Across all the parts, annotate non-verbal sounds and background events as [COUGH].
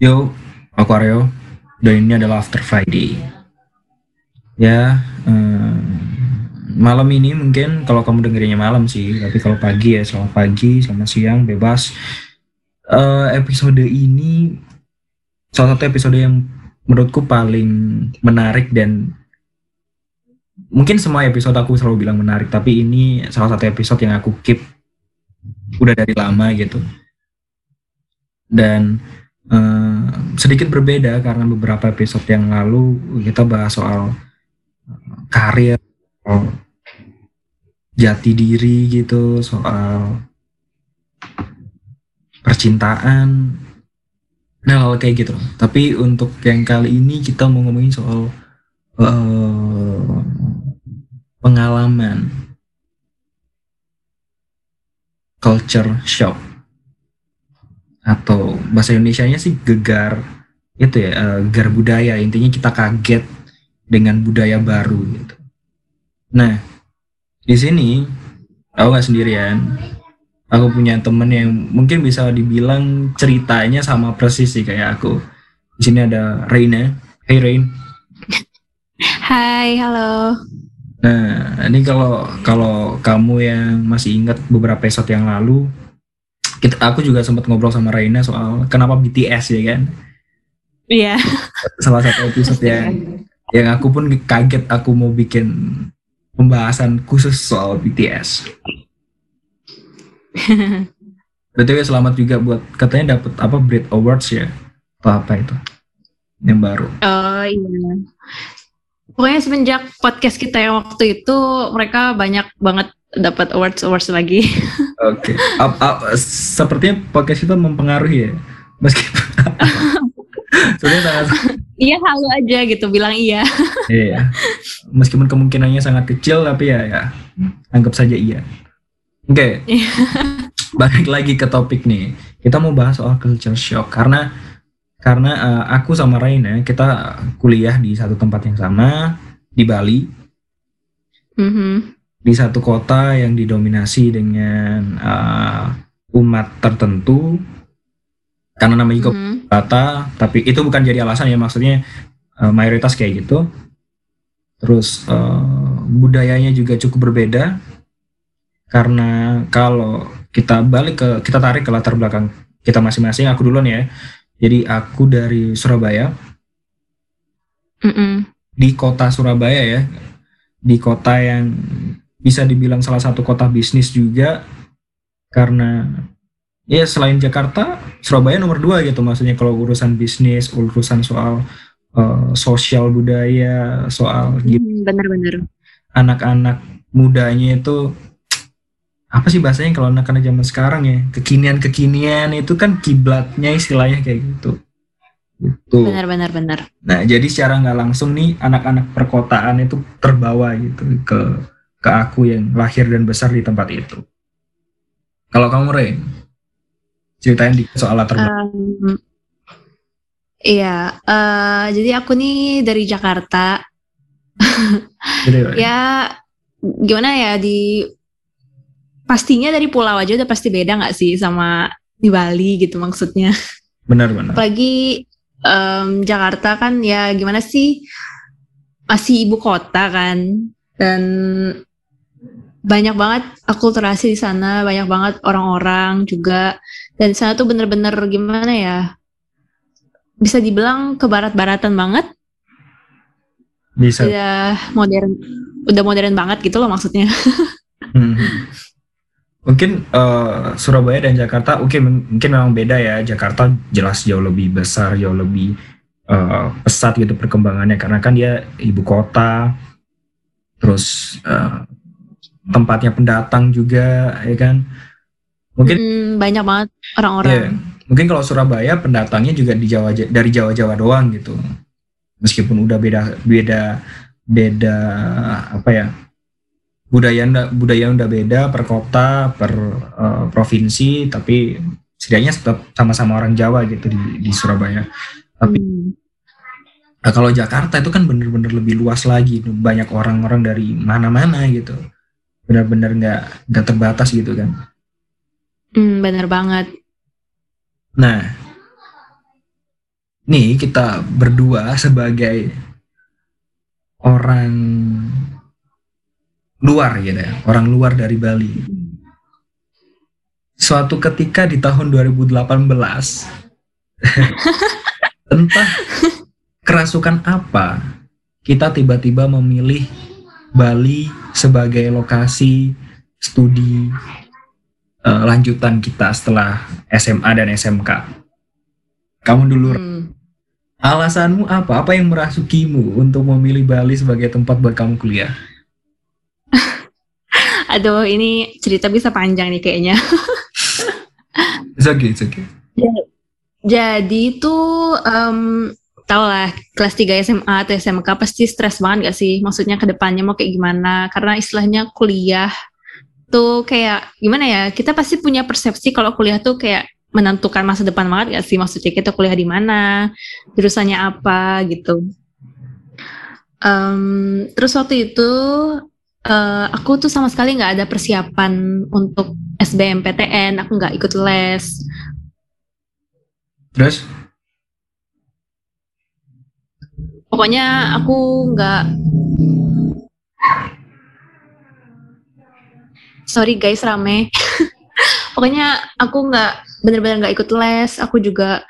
Yo, aku Aryo, dan ini adalah After Friday. Ya, eh, malam ini mungkin kalau kamu dengerinnya malam sih, tapi kalau pagi ya selamat pagi, selamat siang, bebas. Eh, episode ini salah satu episode yang menurutku paling menarik dan mungkin semua episode aku selalu bilang menarik, tapi ini salah satu episode yang aku keep udah dari lama gitu. Dan sedikit berbeda karena beberapa episode yang lalu kita bahas soal eh, karir, soal jati diri gitu, soal percintaan, nah hal kayak gitu. Tapi untuk yang kali ini kita mau ngomongin soal eh, pengalaman culture shock atau bahasa Indonesianya sih gegar itu ya eh, gegar budaya intinya kita kaget dengan budaya baru gitu. Nah di sini aku nggak sendirian. Aku punya temen yang mungkin bisa dibilang ceritanya sama persis sih kayak aku. Di sini ada Reina. Hey Rain. Hai, halo. Nah ini kalau kalau kamu yang masih ingat beberapa episode yang lalu, kita aku juga sempat ngobrol sama Reina soal kenapa BTS ya kan. Iya. salah satu episode yang yang aku pun kaget aku mau bikin pembahasan khusus soal BTS. BTW selamat juga buat katanya dapat apa Brit Awards ya atau apa itu yang baru. Oh iya. Pokoknya semenjak podcast kita yang waktu itu mereka banyak banget dapat awards awards lagi. [LAUGHS] Oke. Ap- sepertinya podcast kita mempengaruhi ya meskipun sebenarnya sangat iya halu aja gitu bilang iya. [LAUGHS] iya meskipun kemungkinannya sangat kecil tapi ya ya anggap saja iya. Oke. Iya. balik lagi ke topik nih. Kita mau bahas soal culture shock karena karena eh, aku sama Raina kita kuliah di satu tempat yang sama di Bali Mhm. Di satu kota yang didominasi dengan eh, umat tertentu. Karena namanya juga kota tapi itu bukan jadi alasan ya maksudnya eh, mayoritas kayak gitu. Terus eh, budayanya juga cukup berbeda. Karena kalau kita balik ke kita tarik ke latar belakang kita masing-masing aku duluan ya. Jadi aku dari Surabaya. Mhm. di kota Surabaya ya. Di kota yang bisa dibilang salah satu kota bisnis juga karena ya selain Jakarta Surabaya nomor dua gitu maksudnya kalau urusan bisnis urusan soal eh, sosial budaya soal gitu, Hmm, Bener-bener. anak-anak mudanya itu apa sih bahasanya kalau anak-anak zaman sekarang ya kekinian-kekinian itu kan kiblatnya istilahnya kayak gitu gitu Bener-bener bener. Nah, jadi secara nggak langsung nih anak-anak perkotaan itu terbawa gitu ke ke aku yang lahir dan besar di tempat itu. Kalau kamu Ray, ceritain di soal latar belakang. Um, Iya, eh, jadi aku nih dari Jakarta. [LAUGHS] Jadi. Ya, gimana ya di pastinya dari pulau aja udah pasti beda nggak sih sama di Bali gitu maksudnya. Benar-benar. Apalagi em, Jakarta kan ya gimana sih masih ibu kota kan dan banyak banget akulturasi di sana, banyak banget orang-orang juga dan di sana tuh bener-bener gimana ya bisa dibilang ke barat-baratan banget, Bisa. udah modern, udah modern banget gitu loh maksudnya. [LAUGHS] Hmm. Mungkin eh, Surabaya dan Jakarta, oke m- mungkin memang beda ya. Jakarta jelas jauh lebih besar, jauh lebih eh, pesat gitu perkembangannya karena kan dia ibu kota, terus eh, tempatnya pendatang juga, ya kan. Mungkin Hmm, banyak banget orang-orang. Iya. Mungkin kalau Surabaya pendatangnya juga di Jawa dari Jawa-Jawa doang gitu. Meskipun udah beda beda beda apa ya? Budaya budaya udah beda per kota, per eh, provinsi, tapi setidaknya tetap sama-sama orang Jawa gitu di, di Surabaya. Tapi Hmm. Nah, kalau Jakarta itu kan bener-bener lebih luas lagi, banyak orang-orang dari mana-mana gitu. Benar-benar nggak nggak terbatas gitu kan. Hmm, bener banget. Nah, nih kita berdua sebagai orang luar gitu ya, orang luar dari Bali. Suatu ketika di tahun 2018 [LAUGHS] entah kerasukan apa kita tiba-tiba memilih Bali sebagai lokasi studi uh, lanjutan kita setelah SMA dan SMK. Kamu dulu Hmm. alasanmu apa? Apa yang merasukimu untuk memilih Bali sebagai tempat buat kamu kuliah? [LAUGHS] Aduh, ini cerita bisa panjang nih kayaknya. It's okay, it's okay. [LAUGHS] Jadi tuh em, tau lah kelas 3 SMA atau SMK pasti stres banget gak sih? Maksudnya ke depannya mau kayak gimana? Karena istilahnya kuliah tuh kayak gimana ya? Kita pasti punya persepsi kalau kuliah tuh kayak menentukan masa depan banget gak sih? Maksudnya kita kuliah di mana, jurusannya apa gitu. Em, terus waktu itu eh, aku tuh sama sekali nggak ada persiapan untuk SBMPTN, aku nggak ikut les. Terus Pokoknya aku nggak. Sorry guys rame. [LAUGHS] Pokoknya aku nggak bener-bener nggak ikut les. Aku juga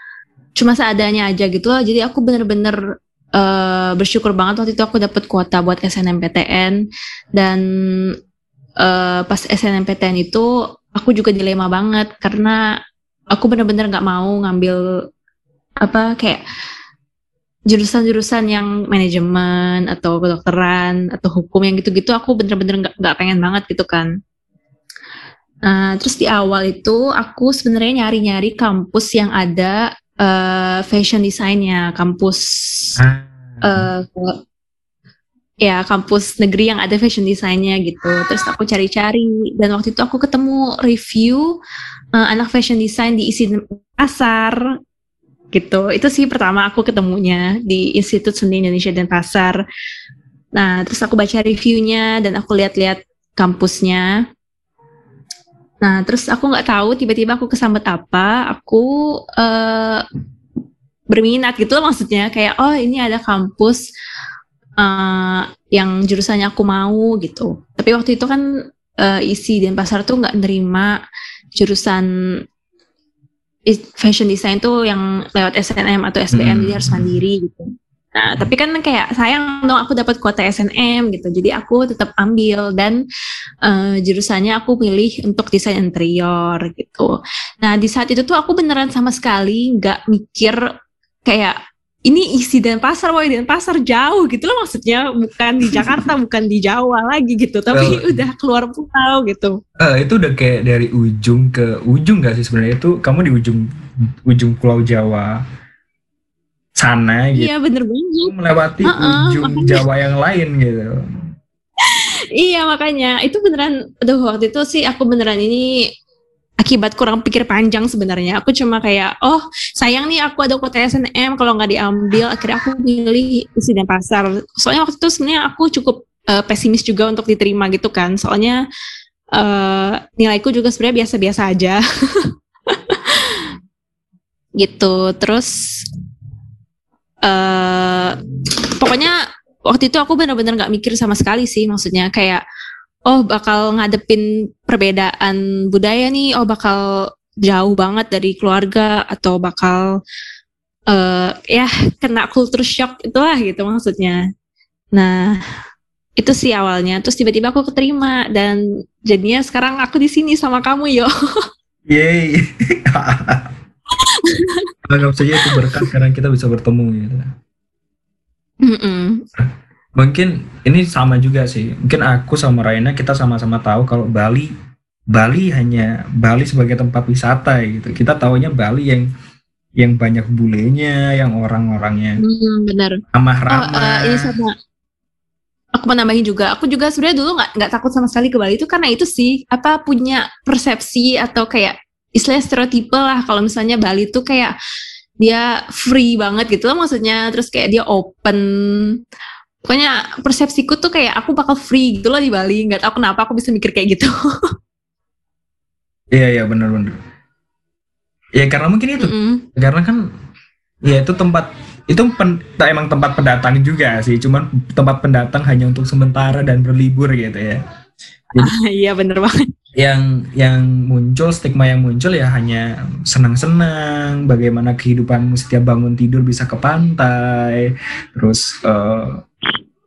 cuma seadanya aja gitu loh. Jadi aku bener-bener eh, bersyukur banget waktu itu aku dapat kuota buat SNMPTN dan eh, pas SNMPTN itu aku juga dilema banget karena aku bener-bener nggak mau ngambil apa kayak jurusan-jurusan yang manajemen atau kedokteran atau hukum yang gitu-gitu aku bener-bener nggak nggak pengen banget gitu kan. Nah, terus di awal itu aku sebenarnya nyari-nyari kampus yang ada eh, fashion desainnya, kampus eh, ya kampus negeri yang ada fashion desainnya gitu. Terus aku cari-cari dan waktu itu aku ketemu review eh, anak fashion design di isi pasar gitu. Itu sih pertama aku ketemunya di Institut Seni Indonesia dan Pasar. Nah, terus aku baca reviewnya dan aku lihat-lihat kampusnya. Nah, terus aku nggak tahu tiba-tiba aku kesambet apa, aku eh, berminat gitu loh maksudnya kayak oh ini ada kampus eh, yang jurusannya aku mau gitu. Tapi waktu itu kan eh, isi dan pasar tuh nggak nerima jurusan fashion design tuh yang lewat SNM atau SBM Hmm. jadi harus mandiri gitu. Nah, tapi kan kayak sayang dong aku dapat kuota SNM gitu. Jadi aku tetap ambil dan eh, jurusannya aku pilih untuk desain interior gitu. Nah, di saat itu tuh aku beneran sama sekali nggak mikir kayak ini isi dan pasar, boy dan pasar jauh gitu loh maksudnya bukan di Jakarta, [LAUGHS] bukan di Jawa lagi gitu, tapi Well, udah keluar pulau gitu. eh, itu udah kayak dari ujung ke ujung gak sih sebenarnya itu kamu di ujung ujung Pulau Jawa sana gitu Iya bener banget. melewati Heeh, ujung makanya. Jawa yang lain gitu. [LAUGHS] Iya makanya itu beneran, aduh waktu itu sih aku beneran ini akibat kurang pikir panjang sebenarnya. Aku cuma kayak, oh sayang nih aku ada kuota SNM kalau nggak diambil, akhirnya aku milih isi dan pasar. Soalnya waktu itu sebenarnya aku cukup eh, pesimis juga untuk diterima gitu kan. Soalnya eh, nilaiku juga sebenarnya biasa-biasa aja. [LAUGHS] gitu. Terus eh pokoknya waktu itu aku benar-benar nggak mikir sama sekali sih maksudnya kayak oh bakal ngadepin perbedaan budaya nih oh bakal jauh banget dari keluarga atau bakal eh ya kena culture shock itulah gitu maksudnya nah itu sih awalnya terus tiba-tiba aku keterima dan jadinya sekarang aku di sini sama kamu yo Yeay. [LAUGHS] Anggap saja itu berkat karena kita bisa bertemu gitu. Mm-mm. Mungkin ini sama juga sih. Mungkin aku sama Raina kita sama-sama tahu kalau Bali Bali hanya Bali sebagai tempat wisata gitu. Kita tahunya Bali yang yang banyak bulenya, yang orang-orangnya Hmm, benar Oh, ramah-ramah. eh, ini sama. Aku mau nambahin juga. Aku juga sebenarnya dulu nggak nggak takut sama sekali ke Bali itu karena itu sih apa punya persepsi atau kayak istilahnya stereotipe lah kalau misalnya Bali tuh kayak dia free banget gitu loh maksudnya terus kayak dia open pokoknya persepsiku tuh kayak aku bakal free gitu loh di Bali. Nggak tahu kenapa aku bisa mikir kayak gitu. Iya iya benar-benar. Ya karena mungkin itu. Mm-mm. karena kan ya itu tempat itu pen, emang tempat pendatang juga sih. Cuman tempat pendatang hanya untuk sementara dan berlibur gitu ya. Iya bener banget. yang yang muncul stigma yang muncul ya hanya senang-senang bagaimana kehidupan setiap bangun tidur bisa ke pantai terus uh,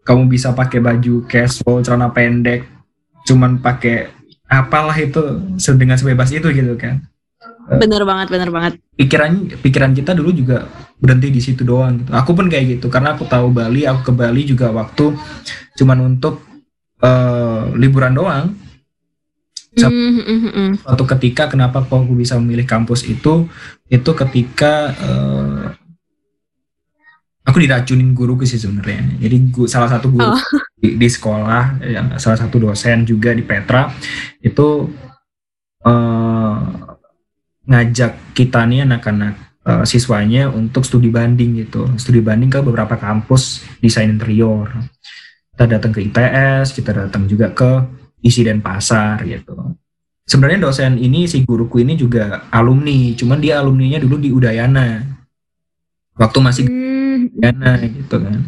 kamu bisa pakai baju casual celana pendek cuman pakai apalah itu dengan sebebas itu gitu kan. Eh, bener banget bener banget. pikiran pikiran kita dulu juga berhenti di situ doang gitu. Aku pun kayak gitu karena aku tahu Bali aku ke Bali juga waktu cuman untuk uh, liburan doang. Mm-hmm. Suatu ketika kenapa kok aku bisa memilih kampus itu? Itu ketika uh, aku diracunin guruku sih sebenarnya. Jadi gua, salah satu guru oh. di, di sekolah yang salah satu dosen juga di Petra itu uh, ngajak kita nih anak-anak uh, siswanya untuk studi banding gitu. Studi banding ke beberapa kampus desain interior. Kita datang ke ITS, kita datang juga ke isi dan pasar gitu. Sebenarnya dosen ini si guruku ini juga alumni, cuman dia alumninya dulu di Udayana. Waktu masih hmm. Udayana gitu kan.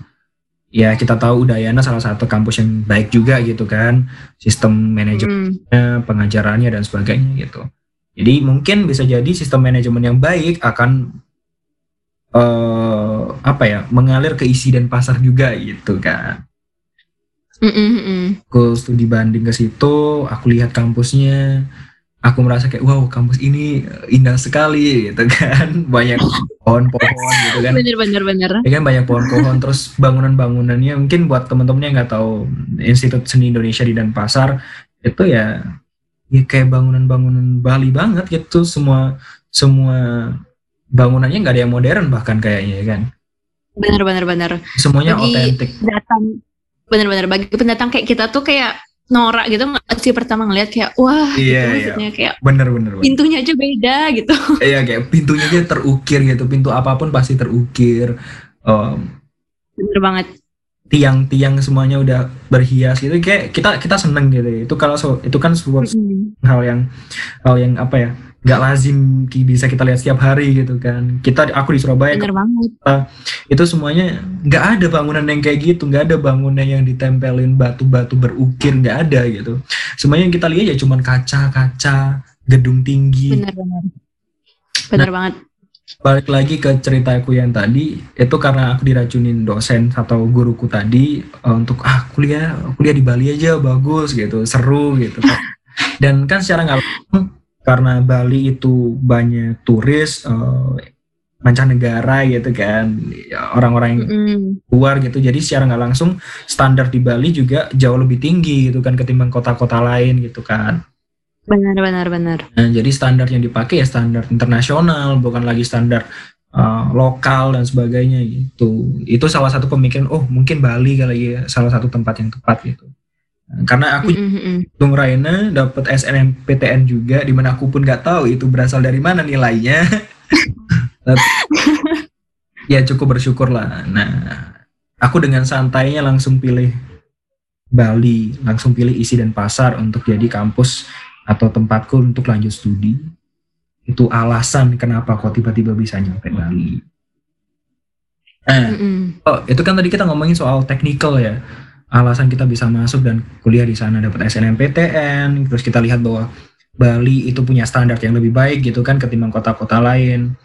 Ya kita tahu Udayana salah satu kampus yang baik juga gitu kan, sistem manajemennya, hmm. pengajarannya dan sebagainya gitu. Jadi mungkin bisa jadi sistem manajemen yang baik akan uh, apa ya mengalir ke isi dan pasar juga gitu kan. Mm-mm. Aku studi banding ke situ, aku lihat kampusnya, aku merasa kayak wow kampus ini indah sekali gitu kan, [LAUGHS] banyak pohon-pohon gitu kan. Bener bener bener. Ya kan banyak pohon-pohon, terus bangunan-bangunannya mungkin buat teman-teman yang nggak tahu Institut Seni Indonesia di Denpasar itu ya ya kayak bangunan-bangunan Bali banget gitu semua semua bangunannya nggak ada yang modern bahkan kayaknya ya kan. Bener bener bener. Semuanya otentik. Datang bener-bener bagi pendatang kayak kita tuh kayak norak gitu sih pertama ngeliat kayak wah iya, gitu iya. maksudnya kayak bener, bener bener. pintunya aja beda gitu. [LAUGHS] Iya kayak pintunya aja terukir gitu pintu apa pun pasti terukir um, bener banget. Tiang-tiang semuanya udah berhias gitu kayak kita kita seneng gitu. Itu kalau so, itu kan sebuah mm -hmm. hal yang hal yang apa ya nggak lazim bisa kita lihat setiap hari gitu kan. Kita aku di Surabaya Bener banget. Itu semuanya nggak ada bangunan yang kayak gitu nggak ada bangunan yang ditempelin batu-batu berukir nggak ada gitu. Semuanya yang kita lihat ya cuman kaca-kaca gedung tinggi. Bener-bener bener nah, banget. balik lagi ke ceritaku yang tadi itu karena aku diracunin dosen atau guruku tadi uh, untuk ah kuliah kuliah di Bali aja bagus gitu seru gitu. [LAUGHS] Dan kan secara nggak karena Bali itu banyak turis uh, mancanegara gitu kan orang-orang yang mm. luar gitu. Jadi secara nggak langsung standar di Bali juga jauh lebih tinggi gitu kan ketimbang kota-kota lain gitu kan. Benar benar benar. Nah, jadi standar yang dipakai ya standar internasional bukan lagi standar uh, lokal dan sebagainya gitu. Itu salah satu pemikiran oh mungkin Bali kali ya salah satu tempat yang tepat gitu karena aku mm -hmm. Bung Raina dapat SNMPTN juga di mana aku pun nggak tahu itu berasal dari mana nilainya. [LAUGHS] Ya cukup bersyukur lah. Nah aku dengan santainya langsung pilih Bali langsung pilih isi dan pasar untuk jadi kampus atau tempatku untuk lanjut studi. Itu alasan kenapa kok tiba-tiba bisa nyampe Bali. Nah, mm -hmm. oh itu kan tadi kita ngomongin soal technical ya alasan kita bisa masuk dan kuliah di sana dapat SNMPTN terus kita lihat bahwa Bali itu punya standar yang lebih baik gitu kan ketimbang kota-kota lain.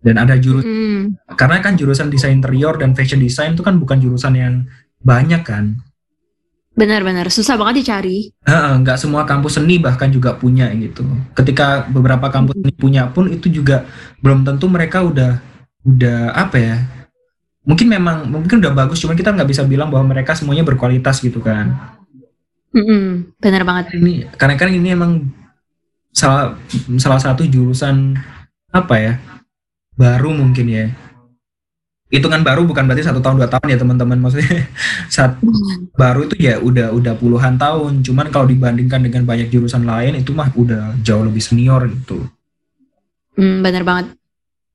Dan ada jurusan mm. karena kan jurusan desain interior dan fashion design itu kan bukan jurusan yang banyak kan. Benar-benar susah banget dicari. Nggak semua kampus seni bahkan juga punya gitu. Ketika beberapa kampus seni punya pun itu juga belum tentu mereka udah udah apa ya mungkin memang mungkin udah bagus cuman kita nggak bisa bilang bahwa mereka semuanya berkualitas gitu kan. Mm-hmm, benar banget. Ini karena kan ini emang salah salah satu jurusan apa ya baru mungkin ya. Hitungan baru bukan berarti satu tahun dua tahun ya teman-teman. Maksudnya [LAUGHS] saat baru itu ya udah udah puluhan tahun. Cuman kalau dibandingkan dengan banyak jurusan lain itu mah udah jauh lebih senior gitu. Mm, benar banget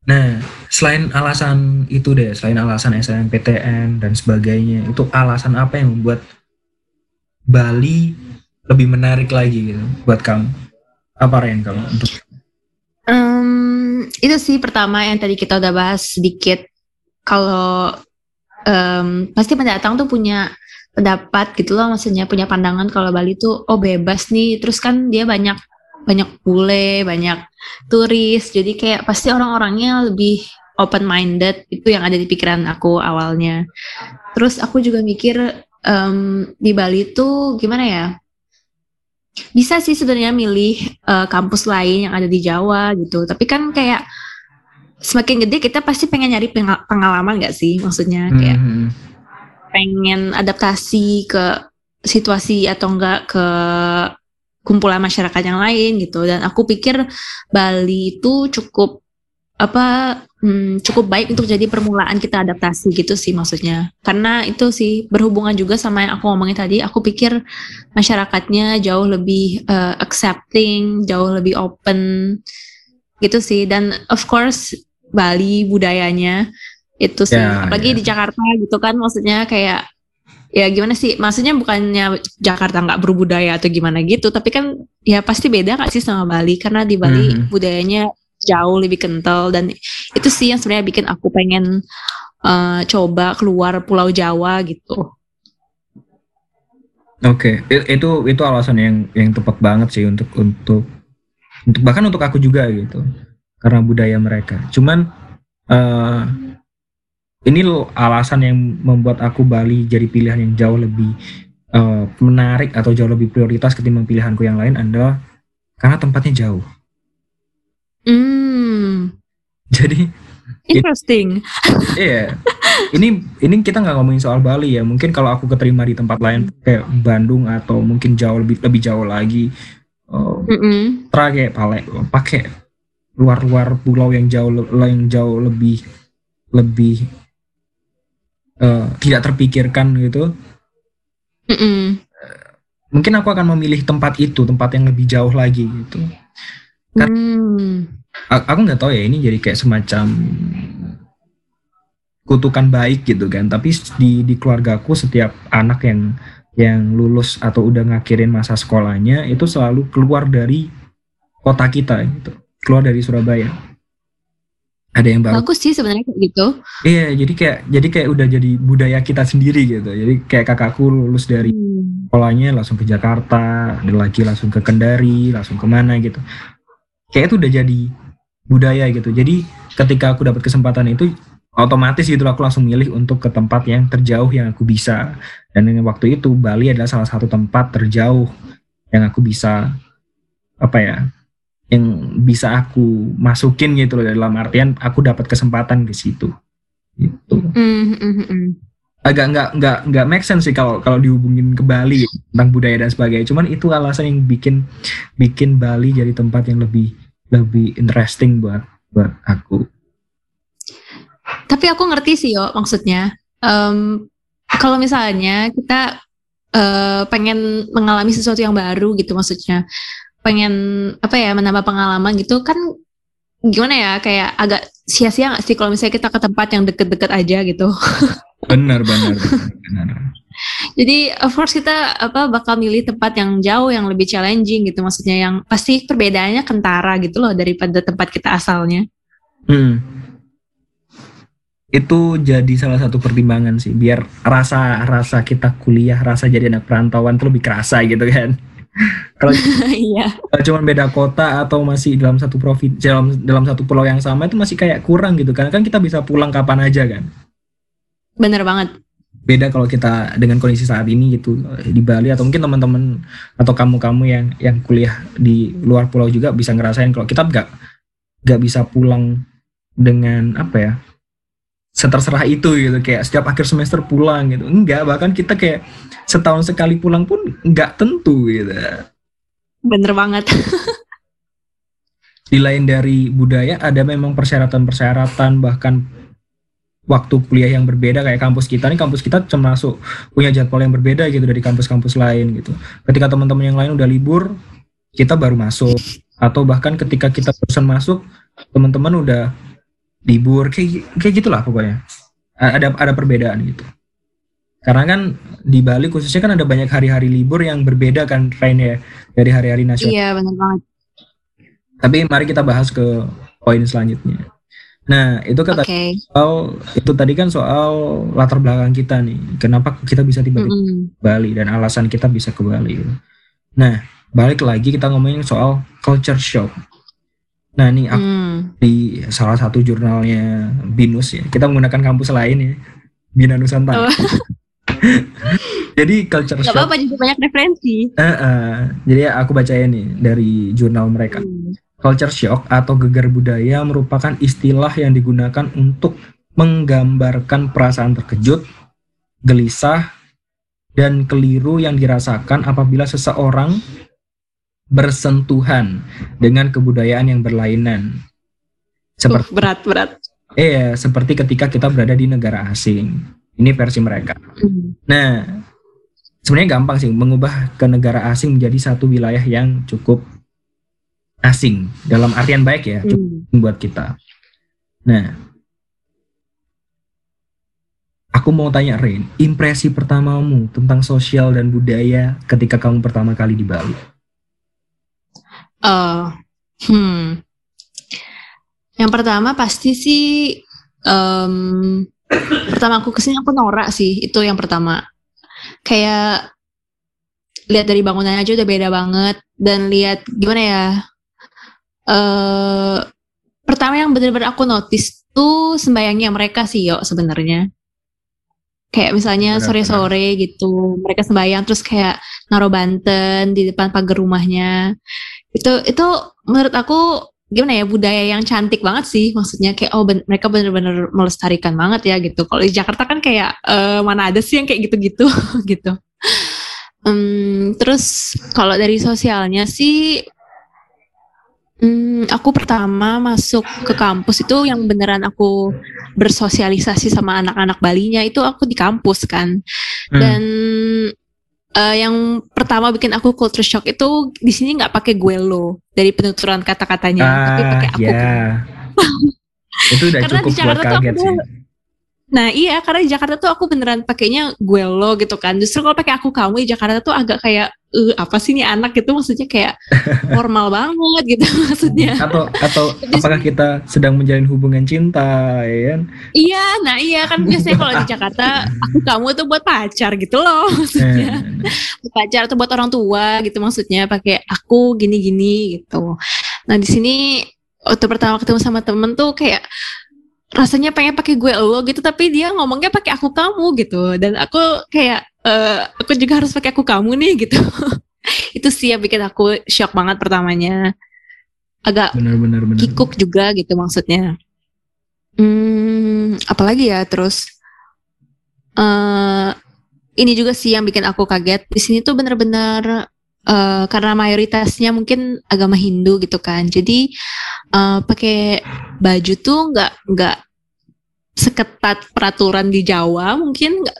Nah, selain alasan itu deh, selain alasan SNMPTN dan sebagainya, itu alasan apa yang membuat Bali lebih menarik lagi gitu buat kamu? Apa yang kamu untuk? Um, itu sih pertama yang tadi kita udah bahas sedikit kalau um, pasti pendatang tuh punya pendapat gitu loh maksudnya punya pandangan kalau Bali tuh oh bebas nih terus kan dia banyak banyak bule banyak turis. Jadi kayak pasti orang-orangnya lebih open minded itu yang ada di pikiran aku awalnya. Terus aku juga mikir um, di Bali tuh gimana ya? Bisa sih sebenarnya milih uh, kampus lain yang ada di Jawa gitu. Tapi kan kayak semakin gede kita pasti pengen nyari pengalaman gak sih maksudnya? Kayak mm -hmm. pengen adaptasi ke situasi atau enggak ke kumpulan masyarakat yang lain gitu. Dan aku pikir Bali itu cukup apa hmm, cukup baik untuk jadi permulaan kita adaptasi gitu sih maksudnya. Karena itu sih berhubungan juga sama yang aku ngomongin tadi aku pikir masyarakatnya jauh lebih uh, accepting jauh lebih open gitu sih. Dan of course Bali budayanya itu sih. Yeah, apalagi yeah. di Jakarta gitu kan maksudnya kayak ya gimana sih maksudnya bukannya Jakarta nggak berbudaya atau gimana gitu tapi kan ya pasti beda gak sih sama Bali karena di Bali mm-hmm. budayanya jauh lebih kental dan itu sih yang sebenarnya bikin aku pengen uh, coba keluar Pulau Jawa gitu. Oke, okay. itu itu alasan yang yang tepat banget sih untuk untuk untuk bahkan untuk aku juga gitu karena budaya mereka. Cuman uh, ini loh alasan yang membuat aku Bali jadi pilihan yang jauh lebih uh, menarik atau jauh lebih prioritas ketimbang pilihanku yang lain adalah karena tempatnya jauh. Hmm. Jadi interesting. Iya. ini ini kita nggak ngomongin soal Bali ya. Mungkin kalau aku keterima di tempat lain kayak Bandung atau mungkin jauh lebih lebih jauh lagi. Uh, mm -mm. kayak pakai luar-luar pulau yang jauh yang jauh lebih lebih uh, tidak terpikirkan gitu. Mm -mm. mungkin aku akan memilih tempat itu tempat yang lebih jauh lagi gitu. Kan mm. aku nggak tahu ya ini jadi kayak semacam kutukan baik gitu kan. Tapi di di keluargaku setiap anak yang yang lulus atau udah ngakhirin masa sekolahnya itu selalu keluar dari kota kita gitu. Keluar dari Surabaya ada yang bagus. Bagus sih sebenarnya kayak gitu. Iya, jadi kayak jadi kayak udah jadi budaya kita sendiri gitu. Jadi kayak kakakku lulus dari hmm. sekolahnya langsung ke Jakarta, ada lagi langsung ke Kendari, langsung ke mana gitu. Kayak itu udah jadi budaya gitu. Jadi ketika aku dapat kesempatan itu otomatis gitu aku langsung milih untuk ke tempat yang terjauh yang aku bisa. Dan waktu itu Bali adalah salah satu tempat terjauh yang aku bisa apa ya yang bisa aku masukin gitu loh dalam artian aku dapat kesempatan di situ. Gitu. Mm -hmm. agak nggak nggak nggak make sense sih kalau kalau dihubungin ke Bali tentang budaya dan sebagainya. Cuman itu alasan yang bikin bikin Bali jadi tempat yang lebih lebih interesting buat buat aku. Tapi aku ngerti sih yo maksudnya. Um, kalau misalnya kita uh, pengen mengalami sesuatu yang baru gitu maksudnya pengen apa ya menambah pengalaman gitu kan gimana ya kayak agak sia-sia gak sih kalau misalnya kita ke tempat yang deket-deket aja gitu? [LAUGHS] Benar benar benar jadi of course kita apa bakal milih tempat yang jauh yang lebih challenging gitu maksudnya yang pasti perbedaannya kentara gitu loh daripada tempat kita asalnya. Hmm. itu jadi salah satu pertimbangan sih biar rasa rasa kita kuliah rasa jadi anak perantauan itu lebih kerasa gitu kan kalau [LAUGHS] iya. cuma beda kota atau masih dalam satu provinsi dalam dalam satu pulau yang sama itu masih kayak kurang gitu kan. Kan kita bisa pulang kapan aja kan. Bener banget. Beda kalau kita dengan kondisi saat ini gitu di Bali atau mungkin teman-teman atau kamu-kamu yang yang kuliah di luar pulau juga bisa ngerasain kalau kita nggak nggak bisa pulang dengan apa ya seterserah itu gitu kayak setiap akhir semester pulang gitu. Enggak bahkan kita kayak setahun sekali pulang pun enggak tentu gitu. Bener banget. Di lain dari budaya ada memang persyaratan-persyaratan bahkan waktu kuliah yang berbeda. Kayak kampus kita nih kampus kita termasuk punya jadwal yang berbeda gitu dari kampus-kampus lain gitu. Ketika teman-teman yang lain udah libur kita baru masuk. Atau bahkan ketika kita perusahaan masuk teman-teman udah libur kayak kayak gitulah pokoknya ada ada perbedaan gitu karena kan di Bali khususnya kan ada banyak hari-hari libur yang berbeda kan Rain ya dari hari-hari nasional iya benar banget tapi mari kita bahas ke poin selanjutnya. Nah, itu kata Oke. soal itu tadi kan soal latar belakang kita nih. Kenapa kita bisa tiba-tiba Mm-mm. ke Bali dan alasan kita bisa ke Bali. Nah, balik lagi kita ngomongin soal culture shock. Nah, nih aku Mm. di salah satu jurnalnya Binus ya. Kita menggunakan kampus lain ya. Bina Nusantara. Oh. [LAUGHS] Jadi culture Gak shock. apa-apa juga banyak referensi. Eh, eh. jadi aku bacain nih dari jurnal mereka. Mm. Culture shock atau gegar budaya merupakan istilah yang digunakan untuk menggambarkan perasaan terkejut, gelisah, dan keliru yang dirasakan apabila seseorang bersentuhan dengan kebudayaan yang berlainan. Seperti Uh, berat berat. eh, seperti ketika kita berada di negara asing. Ini versi mereka. Mm. Nah, sebenarnya gampang sih mengubah ke negara asing menjadi satu wilayah yang cukup asing dalam artian baik ya, cukup Mm. buat kita. Nah, aku mau tanya Rain, impresi pertamamu tentang sosial dan budaya ketika kamu pertama kali di Bali? Eh, hmm. Yang pertama pasti sih em, pertama aku ke sini aku norak sih itu yang pertama. Kayak lihat dari bangunannya aja udah beda banget dan lihat gimana ya. eh pertama yang benar-benar aku notice tuh sembayangnya mereka sih yo sebenarnya. Kayak misalnya sore-sore gitu mereka sembayang terus kayak naruh banten di depan pagar rumahnya itu itu menurut aku gimana ya budaya yang cantik banget sih. Maksudnya kayak oh ben- mereka bener-bener melestarikan banget ya gitu. Kalau di Jakarta kan kayak eh, mana ada sih yang kayak gitu-gitu [LAUGHS] gitu. Em, terus kalau dari sosialnya sih hmm, aku pertama masuk ke kampus itu yang beneran aku bersosialisasi sama anak-anak Balinya itu aku di kampus kan. Hmm. Eh, yang pertama bikin aku culture shock itu di sini nggak pakai gue lo dari penuturan kata-katanya, tapi pakai aku. Ah, ya. Itu udah [LAUGHS] Karena di cukup buat kaget aku sih. Nah iya, karena di Jakarta tuh aku beneran pakainya gue lo gitu kan. Justru kalau pakai aku kamu di Jakarta tuh agak kayak eh apa sih nih anak gitu maksudnya kayak [LAUGHS] formal banget gitu [LAUGHS] maksudnya. Atau atau apakah kita sedang menjalin hubungan cinta, ya kan? Iya, nah iya kan biasanya kalau di Jakarta aku kamu tuh buat pacar gitu loh [LAUGHS] maksudnya. Nah, buat pacar atau buat orang tua gitu maksudnya pakai aku gini-gini gitu. Nah di sini waktu pertama ketemu sama temen tuh kayak rasanya pengen pakai gue lo gitu tapi dia ngomongnya pakai aku kamu gitu dan aku kayak eh, aku juga harus pakai aku kamu nih gitu. [LAUGHS] Itu sih yang bikin aku shock banget pertamanya. Agak benar-benar benar. kikuk juga gitu maksudnya. Hmm, apalagi ya terus eh ini juga sih yang bikin aku kaget. Di sini tuh bener-bener eh, karena mayoritasnya mungkin agama Hindu gitu kan. Jadi eh, pakai baju tuh nggak nggak seketat peraturan di Jawa mungkin nggak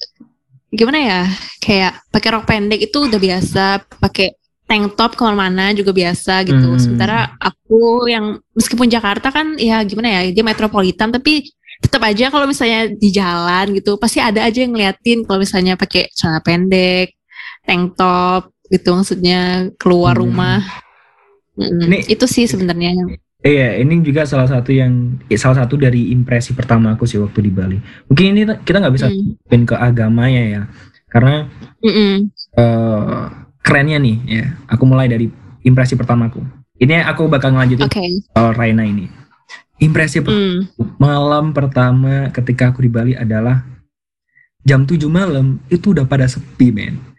gimana ya kayak pakai rok pendek itu udah biasa pakai tank top ke mana-mana juga biasa gitu Hmm. sementara aku yang meskipun Jakarta kan ya gimana ya dia metropolitan tapi tetap aja kalau misalnya di jalan gitu pasti ada aja yang ngeliatin kalau misalnya pakai celana pendek tank top gitu maksudnya keluar Hmm. rumah Mm, Ini- itu sih sebenarnya Iya, ini juga salah satu yang eh, salah satu dari impresi pertama aku sih waktu di Bali. Mungkin ini kita nggak bisa Mm, pin ke agamanya ya, karena mm-mm. eh, kerennya nih ya. Aku mulai dari impresi pertamaku. Ini aku bakal ngelanjutin oke soal Raina ini. Impresi Mm. malam pertama ketika aku di Bali adalah jam 7 malam itu udah pada sepi, men.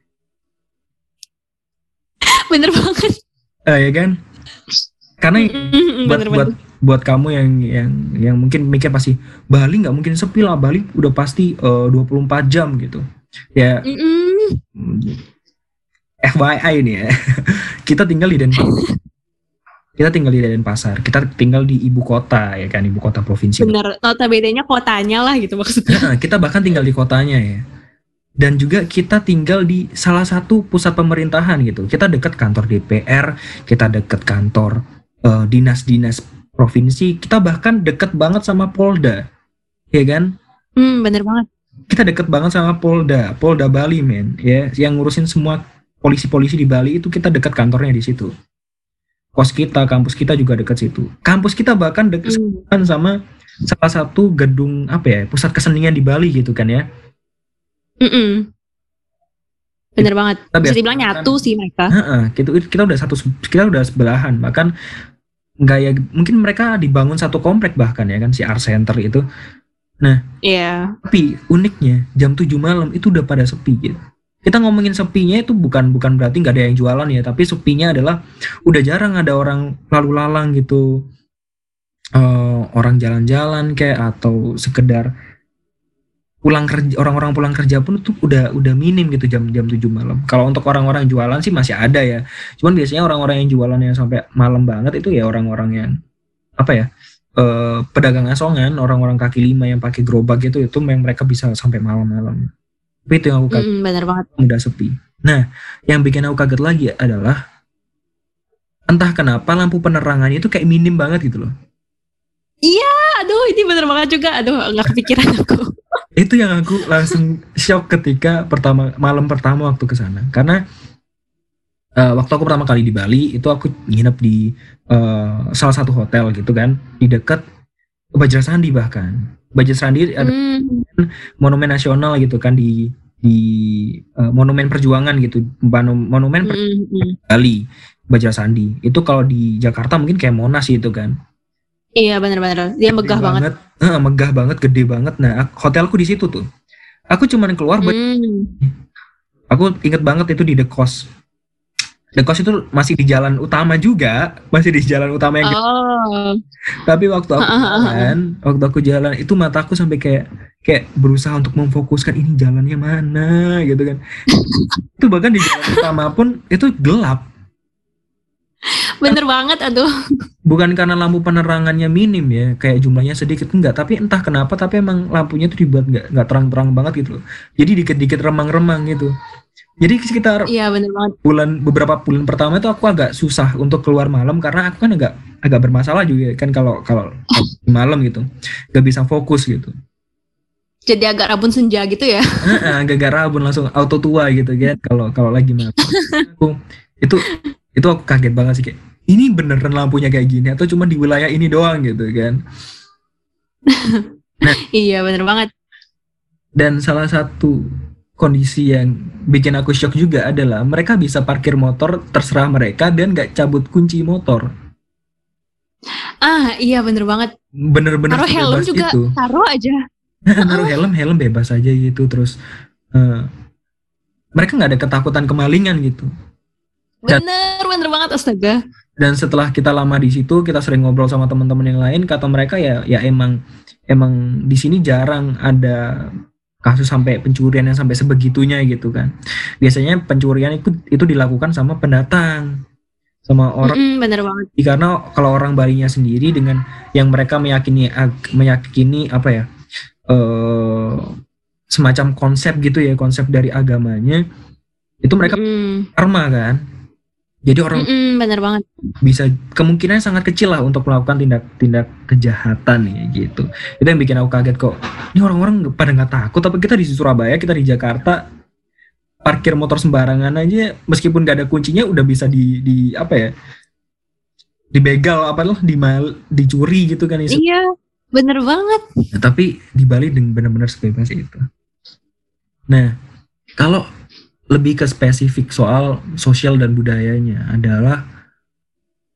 Bener banget. Eh, ya kan? Karena Mm-mm, buat bener buat banget buat kamu yang yang yang mungkin mikir pasti Bali nggak mungkin sepi lah. Bali udah pasti eh, 24 jam gitu. Ya Mm-mm. mm, FYI nih ya. [LAUGHS] Kita tinggal di Denpasar. [LAUGHS] Kita tinggal di Denpasar. Kita tinggal di ibu kota ya kan? Ibu kota provinsi. Bener. Notabene-nya kotanya lah gitu maksudnya. Nah, [LAUGHS] kita bahkan tinggal di kotanya ya dan juga kita tinggal di salah satu pusat pemerintahan gitu kita dekat kantor DPR kita dekat kantor eh, dinas-dinas provinsi kita bahkan deket banget sama Polda ya kan Hmm, bener banget. kita deket banget sama Polda Polda Bali men ya yang ngurusin semua polisi-polisi di Bali itu kita dekat kantornya di situ kos kita, kampus kita juga dekat situ. Kampus kita bahkan dekat Hmm. sama salah satu gedung apa ya, pusat kesenian di Bali gitu kan ya. Mm-mm. Bener banget. Kita Bisa dibilang nyatu sih mereka. Heeh, gitu kita udah satu kita udah sebelahan bahkan nggak ya mungkin mereka dibangun satu komplek bahkan ya kan si Art Center itu Iya. tapi uniknya jam 7 malam itu udah pada sepi gitu kita ngomongin sepinya itu bukan bukan berarti nggak ada yang jualan ya tapi sepinya adalah udah jarang ada orang lalu lalang gitu Eh, orang jalan-jalan kayak atau sekedar pulang kerja orang-orang pulang kerja pun tuh udah udah minim gitu jam jam 7 malam kalau untuk orang-orang jualan sih masih ada ya cuman biasanya orang-orang yang jualan yang sampai malam banget itu ya orang-orang yang apa ya eh, pedagang asongan orang-orang kaki lima yang pakai gerobak gitu itu memang mereka bisa sampai malam-malam tapi itu yang aku kaget Mm-mm, bener banget. udah sepi nah yang bikin aku kaget lagi adalah entah kenapa lampu penerangannya itu kayak minim banget gitu loh Aduh, ini bener banget juga. Aduh, nggak kepikiran aku. Itu yang aku langsung shock ketika pertama malam pertama waktu ke sana. Karena eh, waktu aku pertama kali di Bali itu aku nginep di eh, salah satu hotel gitu kan di dekat Bajra Sandi bahkan. Bajra Sandi ada Hmm. monumen nasional gitu kan di di eh, monumen perjuangan gitu. Monu- monumen per- Mm-mm, mm. Bali Bajra Sandi. Itu kalau di Jakarta mungkin kayak Monas itu kan Iya bener-bener. Dia megah Gede banget. Eh, megah banget gede banget nah hotelku di situ tuh aku cuman keluar buat Hmm. Aku inget banget itu di The Coast. The Coast itu masih di jalan utama juga, masih di jalan utama yang. Oh. Tapi waktu aku [LAUGHS] jalan, waktu aku jalan itu mataku sampai kayak kayak berusaha untuk memfokuskan ini jalannya mana gitu kan. [LAUGHS] itu bahkan di jalan utama pun itu gelap. Bener banget, aduh. Bukan karena lampu penerangannya minim ya, kayak jumlahnya sedikit enggak, tapi entah kenapa tapi emang lampunya tuh dibuat nggak nggak terang-terang banget gitu loh. Jadi dikit-dikit remang-remang gitu. Jadi sekitar Iya bener banget. bulan beberapa bulan pertama itu aku agak susah untuk keluar malam karena aku kan agak agak bermasalah juga kan kalau kalau [LAUGHS] malam gitu gak bisa fokus gitu Jadi agak rabun senja gitu ya. [LAUGHS] Heeh, agak rabun langsung auto tua gitu kan kalau kalau lagi malam aku [LAUGHS] itu itu aku kaget banget sih kayak ini beneran lampunya kayak gini atau cuma di wilayah ini doang gitu kan [LAUGHS] iya bener banget. dan salah satu kondisi yang bikin aku shock juga adalah mereka bisa parkir motor terserah mereka dan gak cabut kunci motor Ah iya bener banget. bener-bener Taruh helm juga. itu Taruh aja. [LAUGHS] naruh helm helm bebas aja gitu terus eh, mereka nggak ada ketakutan kemalingan gitu Dan- Bener, bener banget astaga. Dan setelah kita lama di situ kita sering ngobrol sama teman-teman yang lain kata mereka ya ya emang emang di sini jarang ada kasus sampai pencurian yang sampai sebegitunya gitu kan biasanya pencurian itu itu dilakukan sama pendatang sama orang Mm-mm, bener banget. karena kalau orang Balinya sendiri dengan yang mereka meyakini meyakini apa ya eh semacam konsep gitu ya konsep dari agamanya itu mereka Mm-mm. karma kan jadi orang Mm-mm, bener banget. bisa kemungkinan sangat kecil lah untuk melakukan tindak-tindak kejahatan ya gitu itu yang bikin aku kaget kok ini orang-orang pada nggak takut tapi kita di Surabaya kita di Jakarta parkir motor sembarangan aja meskipun gak ada kuncinya udah bisa di di apa ya dibegal apa loh di dicuri gitu kan isu Iya, bener banget. Nah, tapi di Bali dengan benar-benar sebebas itu. Nah, kalau lebih ke spesifik soal sosial dan budayanya adalah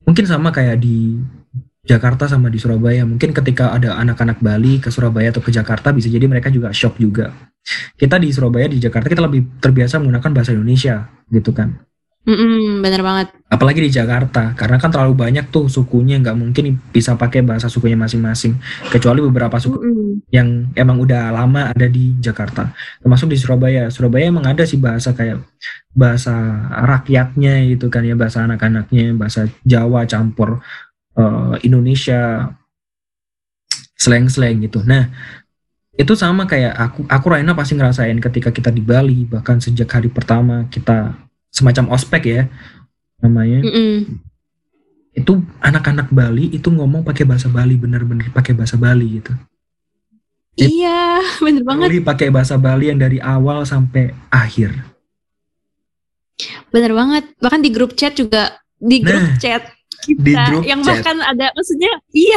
mungkin sama kayak di Jakarta sama di Surabaya. Mungkin ketika ada anak-anak Bali ke Surabaya atau ke Jakarta bisa jadi mereka juga shock juga. Kita di Surabaya di Jakarta kita lebih terbiasa menggunakan bahasa Indonesia gitu kan. Mm-mm, bener banget. Apalagi di Jakarta karena kan terlalu banyak tuh sukunya nggak mungkin bisa pakai bahasa sukunya masing-masing. Kecuali beberapa suku Mm-mm. yang emang udah lama ada di Jakarta. Termasuk di Surabaya. Surabaya emang ada sih bahasa kayak bahasa rakyatnya gitu kan ya bahasa anak-anaknya bahasa Jawa campur eh, Indonesia slang-slang gitu. Nah itu sama kayak aku aku Raina pasti ngerasain ketika kita di Bali. Bahkan sejak hari pertama kita semacam ospek ya namanya Mm-mm. itu anak-anak Bali itu ngomong pakai bahasa Bali bener-bener pakai bahasa Bali gitu It- Iya, [LAUGHS] bener banget. Bali pakai bahasa Bali yang dari awal sampai akhir. Bener banget. Bahkan di grup chat juga di grup Nah. chat di kita grup yang chat. bahkan ada maksudnya iya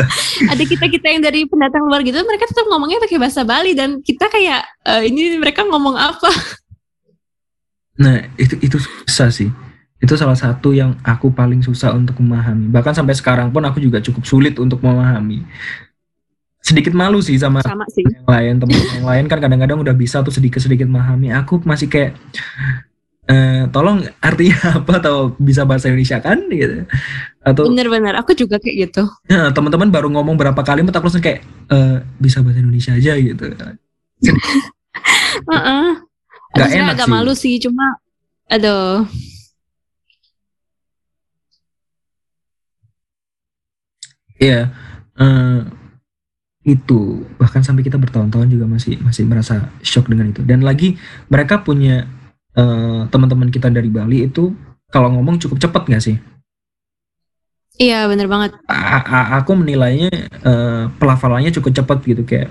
[LAUGHS] ada kita kita yang dari pendatang luar gitu mereka tetap ngomongnya pakai bahasa Bali dan kita kayak "Eh, ini mereka ngomong apa Nah, itu itu susah sih. Itu salah satu yang aku paling susah untuk memahami. Bahkan sampai sekarang pun aku juga cukup sulit untuk memahami. Sedikit malu sih sama sama sih yang lain, teman yang lain kan kadang-kadang udah bisa tuh sedikit-sedikit memahami. Aku masih kayak eh tolong artinya [LAUGHS] apa atau bisa bahasa Indonesia kan gitu. Atau bener-bener aku juga kayak gitu ya, teman-teman baru ngomong berapa kalimat aku langsung kayak eh bisa bahasa Indonesia aja gitu. [LAUGHS] Heeh. Nggak Sebenarnya enak agak sih. malu sih cuma aduh Iya, eh, itu bahkan sampai kita bertahun-tahun juga masih masih merasa shock dengan itu. Dan lagi mereka punya eh, teman-teman kita dari Bali itu kalau ngomong cukup cepat nggak sih? iya bener banget A- a- aku menilainya eh, pelafalannya cukup cepat gitu kayak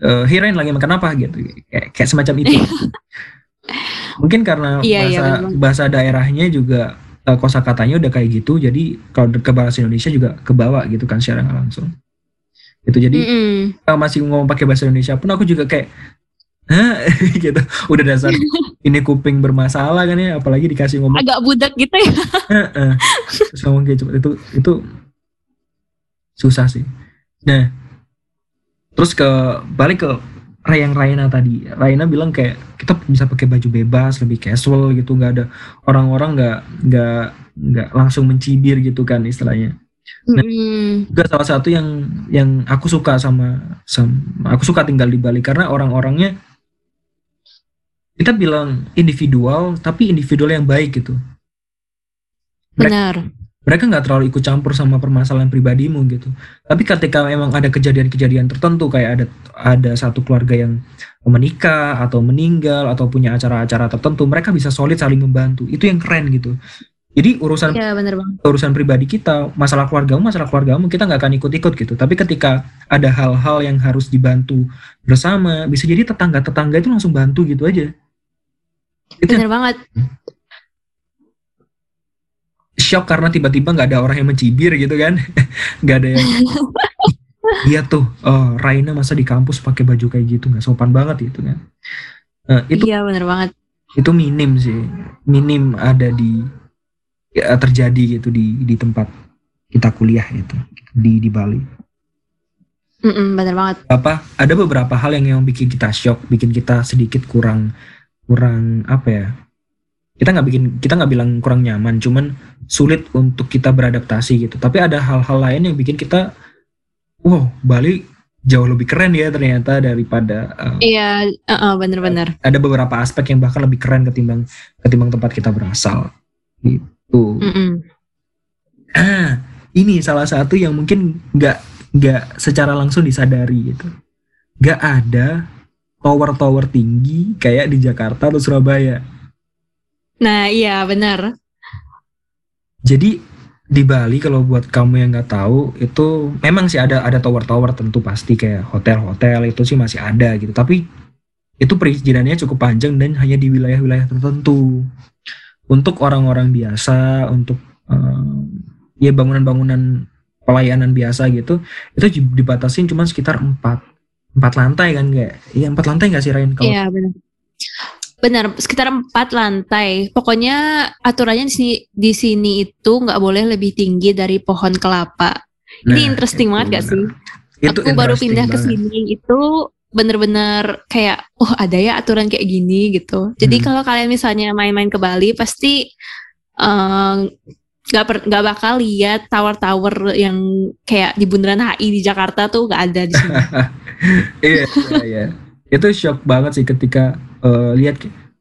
eh, Hirain lagi makan apa gitu, kayak, kayak semacam itu. [LAUGHS] Mungkin karena Iya, iya, bahasa benar. bahasa daerahnya juga eh, kosakatanya udah kayak gitu, jadi kalau ke bahasa Indonesia juga kebawa gitu kan secara nggak langsung. Itu jadi Mm-mm. kalau masih ngomong pakai bahasa Indonesia pun aku juga kayak Hah? [LAUGHS] gitu udah dasar [LAUGHS] ini kuping bermasalah kan ya apalagi dikasih ngomong agak budak gitu ya "Heeh." terus ngomong kayak itu itu susah sih nah terus ke balik ke yang Raina tadi. Raina bilang kayak kita bisa pakai baju bebas lebih casual gitu nggak ada orang-orang nggak nggak nggak langsung mencibir gitu kan istilahnya. Mm-mm. juga salah satu yang yang aku suka sama, sama aku suka tinggal di Bali karena orang-orangnya kita bilang individual tapi individual yang baik gitu. Benar mereka nggak terlalu ikut campur sama permasalahan pribadimu gitu. Tapi ketika memang ada kejadian-kejadian tertentu kayak ada ada satu keluarga yang menikah atau meninggal atau punya acara-acara tertentu mereka bisa solid saling membantu. Itu yang keren gitu. Jadi urusan ya bener banget. urusan pribadi kita, masalah keluargamu, masalah keluargamu, kita nggak akan ikut-ikut gitu. Tapi ketika ada hal-hal yang harus dibantu bersama, bisa jadi tetangga-tetangga itu langsung bantu gitu aja. Itu yang bener banget shock karena tiba-tiba nggak ada orang yang mencibir gitu kan, [LAUGHS] nggak ada yang [LAUGHS] Iya tuh, oh, Raina masa di kampus pakai baju kayak gitu nggak sopan banget gitu kan. Nah, itu iya bener banget itu minim sih, minim ada di ya, terjadi gitu di di tempat kita kuliah itu di di Bali. Mm-mm, bener banget apa ada beberapa hal yang yang bikin kita shock bikin kita sedikit kurang kurang apa ya kita nggak bikin kita nggak bilang kurang nyaman cuman sulit untuk kita beradaptasi gitu. Tapi ada hal-hal lain yang bikin kita wow Bali jauh lebih keren ya ternyata daripada uh, iya uh-uh, bener-bener. ada beberapa aspek yang bahkan lebih keren ketimbang ketimbang tempat kita berasal. Gitu. Mm-mm. ah [CLEARS THROAT] ini salah satu yang mungkin nggak nggak secara langsung disadari gitu. Nggak ada tower-tower tinggi kayak di Jakarta atau Surabaya nah iya bener jadi di Bali kalau buat kamu yang nggak tahu itu memang sih ada ada tower-tower tentu pasti kayak hotel-hotel itu sih masih ada gitu. Tapi itu perizinannya cukup panjang dan hanya di wilayah-wilayah tertentu. Untuk orang-orang biasa untuk eh, ya bangunan-bangunan pelayanan biasa gitu itu di- dibatasin cuma sekitar empat empat lantai kan kayak. Iya empat lantai nggak sih Rain? Kalau Iya benar. Benar, sekitar empat lantai. Pokoknya aturannya di sini, di sini itu nggak boleh lebih tinggi dari pohon kelapa. Nah, Ini interesting banget gak sih? itu Aku baru pindah ke sini itu bener-bener kayak, oh ada ya aturan kayak gini gitu. Jadi Hmm. kalau kalian misalnya main-main ke Bali pasti eh, nggak per- nggak bakal lihat tower-tower yang kayak di bundaran HI di Jakarta tuh nggak ada di sini. [LAUGHS] iya iya iya itu shock banget sih ketika eh, lihat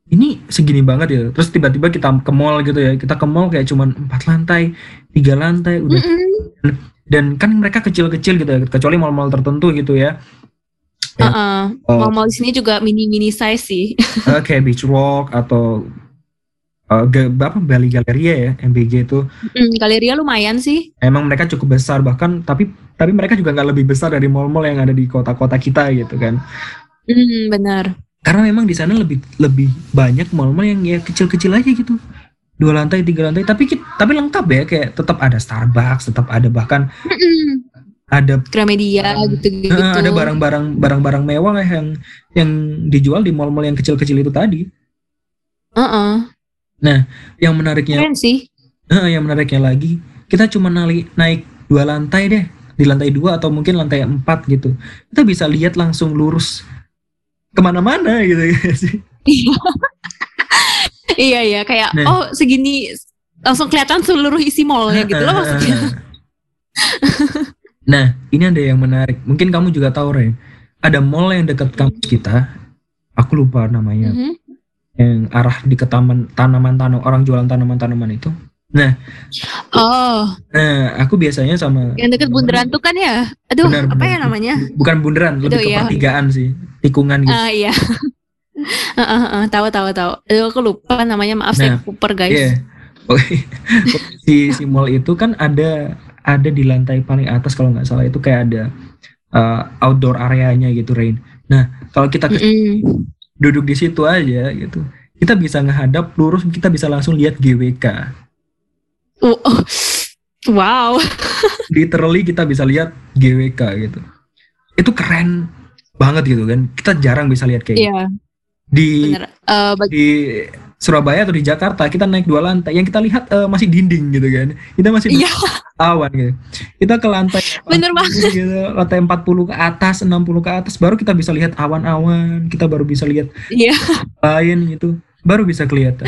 ini segini banget ya terus tiba-tiba kita ke mall gitu ya kita ke mall kayak cuman empat lantai tiga lantai udah Mm-mm. dan kan mereka kecil-kecil gitu ya kecuali mall-mall tertentu gitu ya Ya. Heeh. Oh. Mall-mall di sini juga mini-mini size sih. [LAUGHS] Eh, kayak Beach Walk atau ga- apa Bali Galleria ya MBG itu Mm, Galeria lumayan sih. emang mereka cukup besar bahkan tapi tapi mereka juga nggak lebih besar dari mall-mall yang ada di kota-kota kita gitu kan Hmm, benar. Karena memang di sana lebih lebih banyak mall-mall yang ya kecil-kecil aja gitu dua lantai tiga lantai tapi kit- tapi lengkap ya kayak tetap ada Starbucks tetap ada bahkan Mm-mm. ada Gramedia gitu-gitu. eh, ada barang-barang barang-barang mewah yang yang dijual di mall-mall yang kecil-kecil itu tadi Heeh. yang menariknya Keren sih. eh, yang menariknya lagi kita cuma naik naik dua lantai deh di lantai dua atau mungkin lantai empat gitu kita bisa lihat langsung lurus ke mana-mana gitu ya [LAUGHS] sih iya iya kayak Nah. oh segini langsung kelihatan seluruh isi mallnya gitu loh maksudnya. [LAUGHS] Nah, ini ada yang menarik. Mungkin kamu juga tahu, Ren. Ada mall yang dekat kampus kita. Aku lupa namanya. Mhm. Yang arah di ke taman tanaman tanam orang jualan tanaman-tanaman itu. Oh, Nah, aku biasanya sama yang deket bundaran tuh kan ya? Aduh, Benar, apa benar. ya namanya? bukan bundaran, lebih ke ya. pertigaan sih, tikungan gitu. Ah iya. [LAUGHS] Heeh, heeh, tahu tahu tahu. Aduh, aku lupa namanya. Maaf Nah, saya kuper guys. Iya. Oke. [LAUGHS] si si mall itu kan ada ada di lantai paling atas kalau nggak salah itu kayak ada uh, outdoor areanya gitu, Rain. Nah, kalau kita ke Mm-mm. duduk di situ aja gitu kita bisa ngehadap lurus kita bisa langsung lihat GWK Oh, oh. Wow. [LAUGHS] literally kita bisa lihat GWK gitu itu keren banget gitu kan kita jarang bisa lihat kayak gitu. Iya, di bener. Bagi- di Surabaya atau di Jakarta kita naik dua lantai yang kita lihat eh, masih dinding gitu kan kita masih Iya, awan gitu kita ke lantai [LAUGHS] Bener 40 gitu, lantai 40 ke atas 60 ke atas baru kita bisa lihat awan-awan kita baru bisa lihat iya. lain gitu baru bisa kelihatan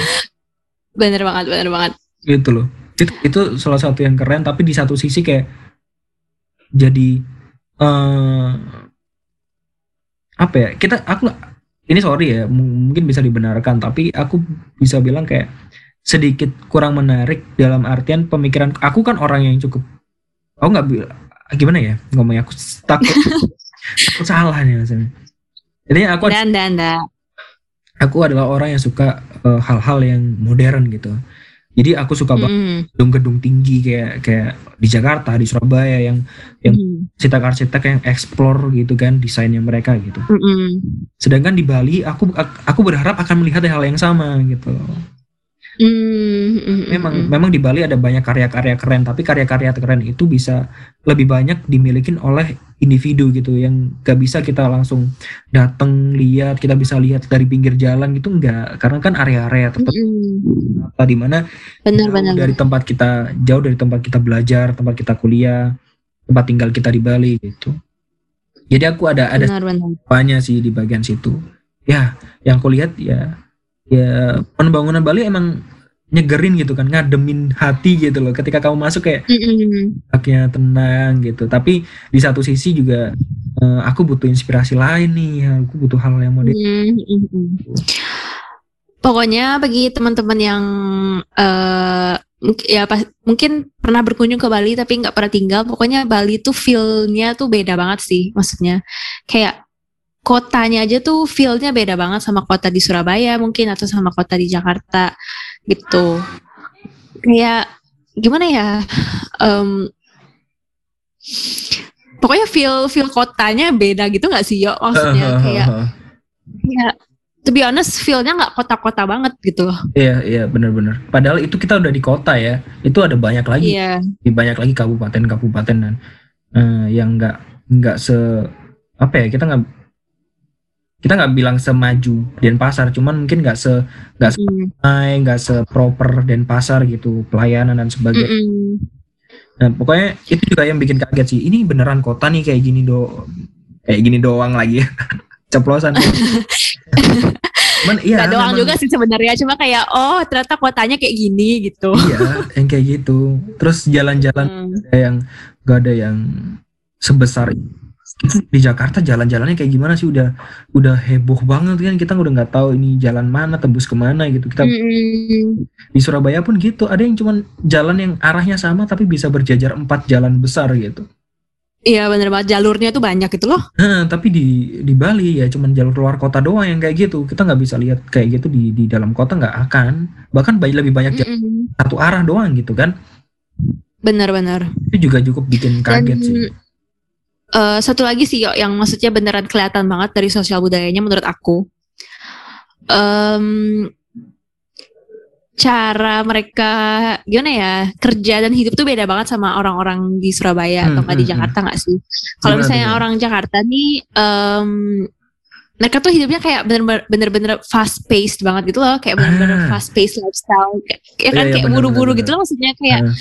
Bener banget, bener banget. gitu loh itu itu salah satu yang keren tapi di satu sisi kayak jadi eh apa ya kita aku ini sorry ya mungkin bisa dibenarkan tapi aku bisa bilang kayak sedikit kurang menarik dalam artian pemikiran aku kan orang yang cukup aku nggak gimana ya ngomongnya aku takut aku salah nih maksudnya jadi aku Dan dan dan. aku adalah orang yang suka eh, hal-hal yang modern gitu jadi aku suka banget gedung-gedung tinggi kayak kayak di Jakarta, di Surabaya yang yang Mm-mm. arsitek-arsitek yang explore gitu kan desainnya mereka gitu. Mm-mm. Sedangkan di Bali aku aku berharap akan melihat hal yang sama gitu. Mm, mm, Memang mm, mm. memang di Bali ada banyak karya-karya keren, tapi karya-karya keren itu bisa lebih banyak dimiliki oleh individu gitu yang gak bisa kita langsung datang lihat, kita bisa lihat dari pinggir jalan gitu enggak, karena kan area-area tertentu Mm-mm. di mana Bener jauh bener. dari tempat kita jauh dari tempat kita belajar tempat kita kuliah tempat tinggal kita di Bali gitu jadi aku ada ada banyak sih di bagian situ ya yang kulihat ya ya pembangunan Bali emang nyegerin gitu kan ngademin hati gitu loh. Ketika kamu masuk kayak haknya tenang gitu. Tapi di satu sisi juga eh, aku butuh inspirasi lain nih aku butuh hal yang modern Mm, mm, mm. Pokoknya bagi teman-teman yang mungkin- ya pas, mungkin pernah berkunjung ke Bali tapi nggak pernah tinggal, pokoknya Bali tuh feel-nya tuh beda banget sih, maksudnya. Kayak kotanya aja tuh feel-nya beda banget sama kota di Surabaya mungkin atau sama kota di Jakarta gitu. Kayak gimana ya? Em, pokoknya feel feel kotanya beda gitu nggak sih yo maksudnya [LAUGHS] kayak ya to be honest feel-nya nggak kota-kota banget gitu loh Iya, iya benar-benar. Padahal itu kita udah di kota ya. Itu ada banyak lagi, iya di banyak lagi kabupaten-kabupaten dan eh, yang nggak nggak se apa ya kita nggak kita nggak bilang semaju Denpasar, cuman mungkin nggak se nggak Mm, semai, nggak seproper Denpasar gitu pelayanan dan sebagainya. mm-mm. Nah, pokoknya itu juga yang bikin kaget sih. Ini beneran kota nih kayak gini do kayak gini doang lagi ya. [LAUGHS] Ceplosan. Cuman iya Nggak doang memang- juga sih sebenarnya cuma kayak oh ternyata kotanya kayak gini gitu Iya, yang kayak gitu. Terus jalan-jalan Hmm. ada yang gak ada yang sebesar. Di Jakarta jalan-jalannya kayak gimana sih? Udah udah heboh banget kan? Kita udah nggak tahu ini jalan mana tembus ke mana gitu. Kita Mm-mm. di Surabaya pun gitu. Ada yang cuman jalan yang arahnya sama tapi bisa berjajar empat jalan besar gitu. Iya bener banget. Jalurnya tuh banyak gitu loh. Nah, tapi di di Bali ya cuman jalur luar kota doang yang kayak gitu. Kita nggak bisa lihat kayak gitu di di dalam kota nggak akan. Bahkan lebih banyak jalan Mm-mm. satu arah doang gitu kan. Bener-bener itu juga cukup bikin kaget Dan, sih eh, satu lagi sih yang maksudnya beneran kelihatan banget dari sosial budayanya menurut aku. Em, cara mereka gimana ya kerja dan hidup tuh beda banget sama orang-orang di Surabaya Hmm, atau nggak di hmm, Jakarta nggak sih? Kalau misalnya tuh? orang Jakarta nih, em, mereka tuh hidupnya kayak bener-bener fast paced banget gitu loh, kayak bener-bener Ah. fast paced lifestyle, kayak, ya kan iya, kayak bener, buru-buru bener, gitu loh maksudnya kayak Ah.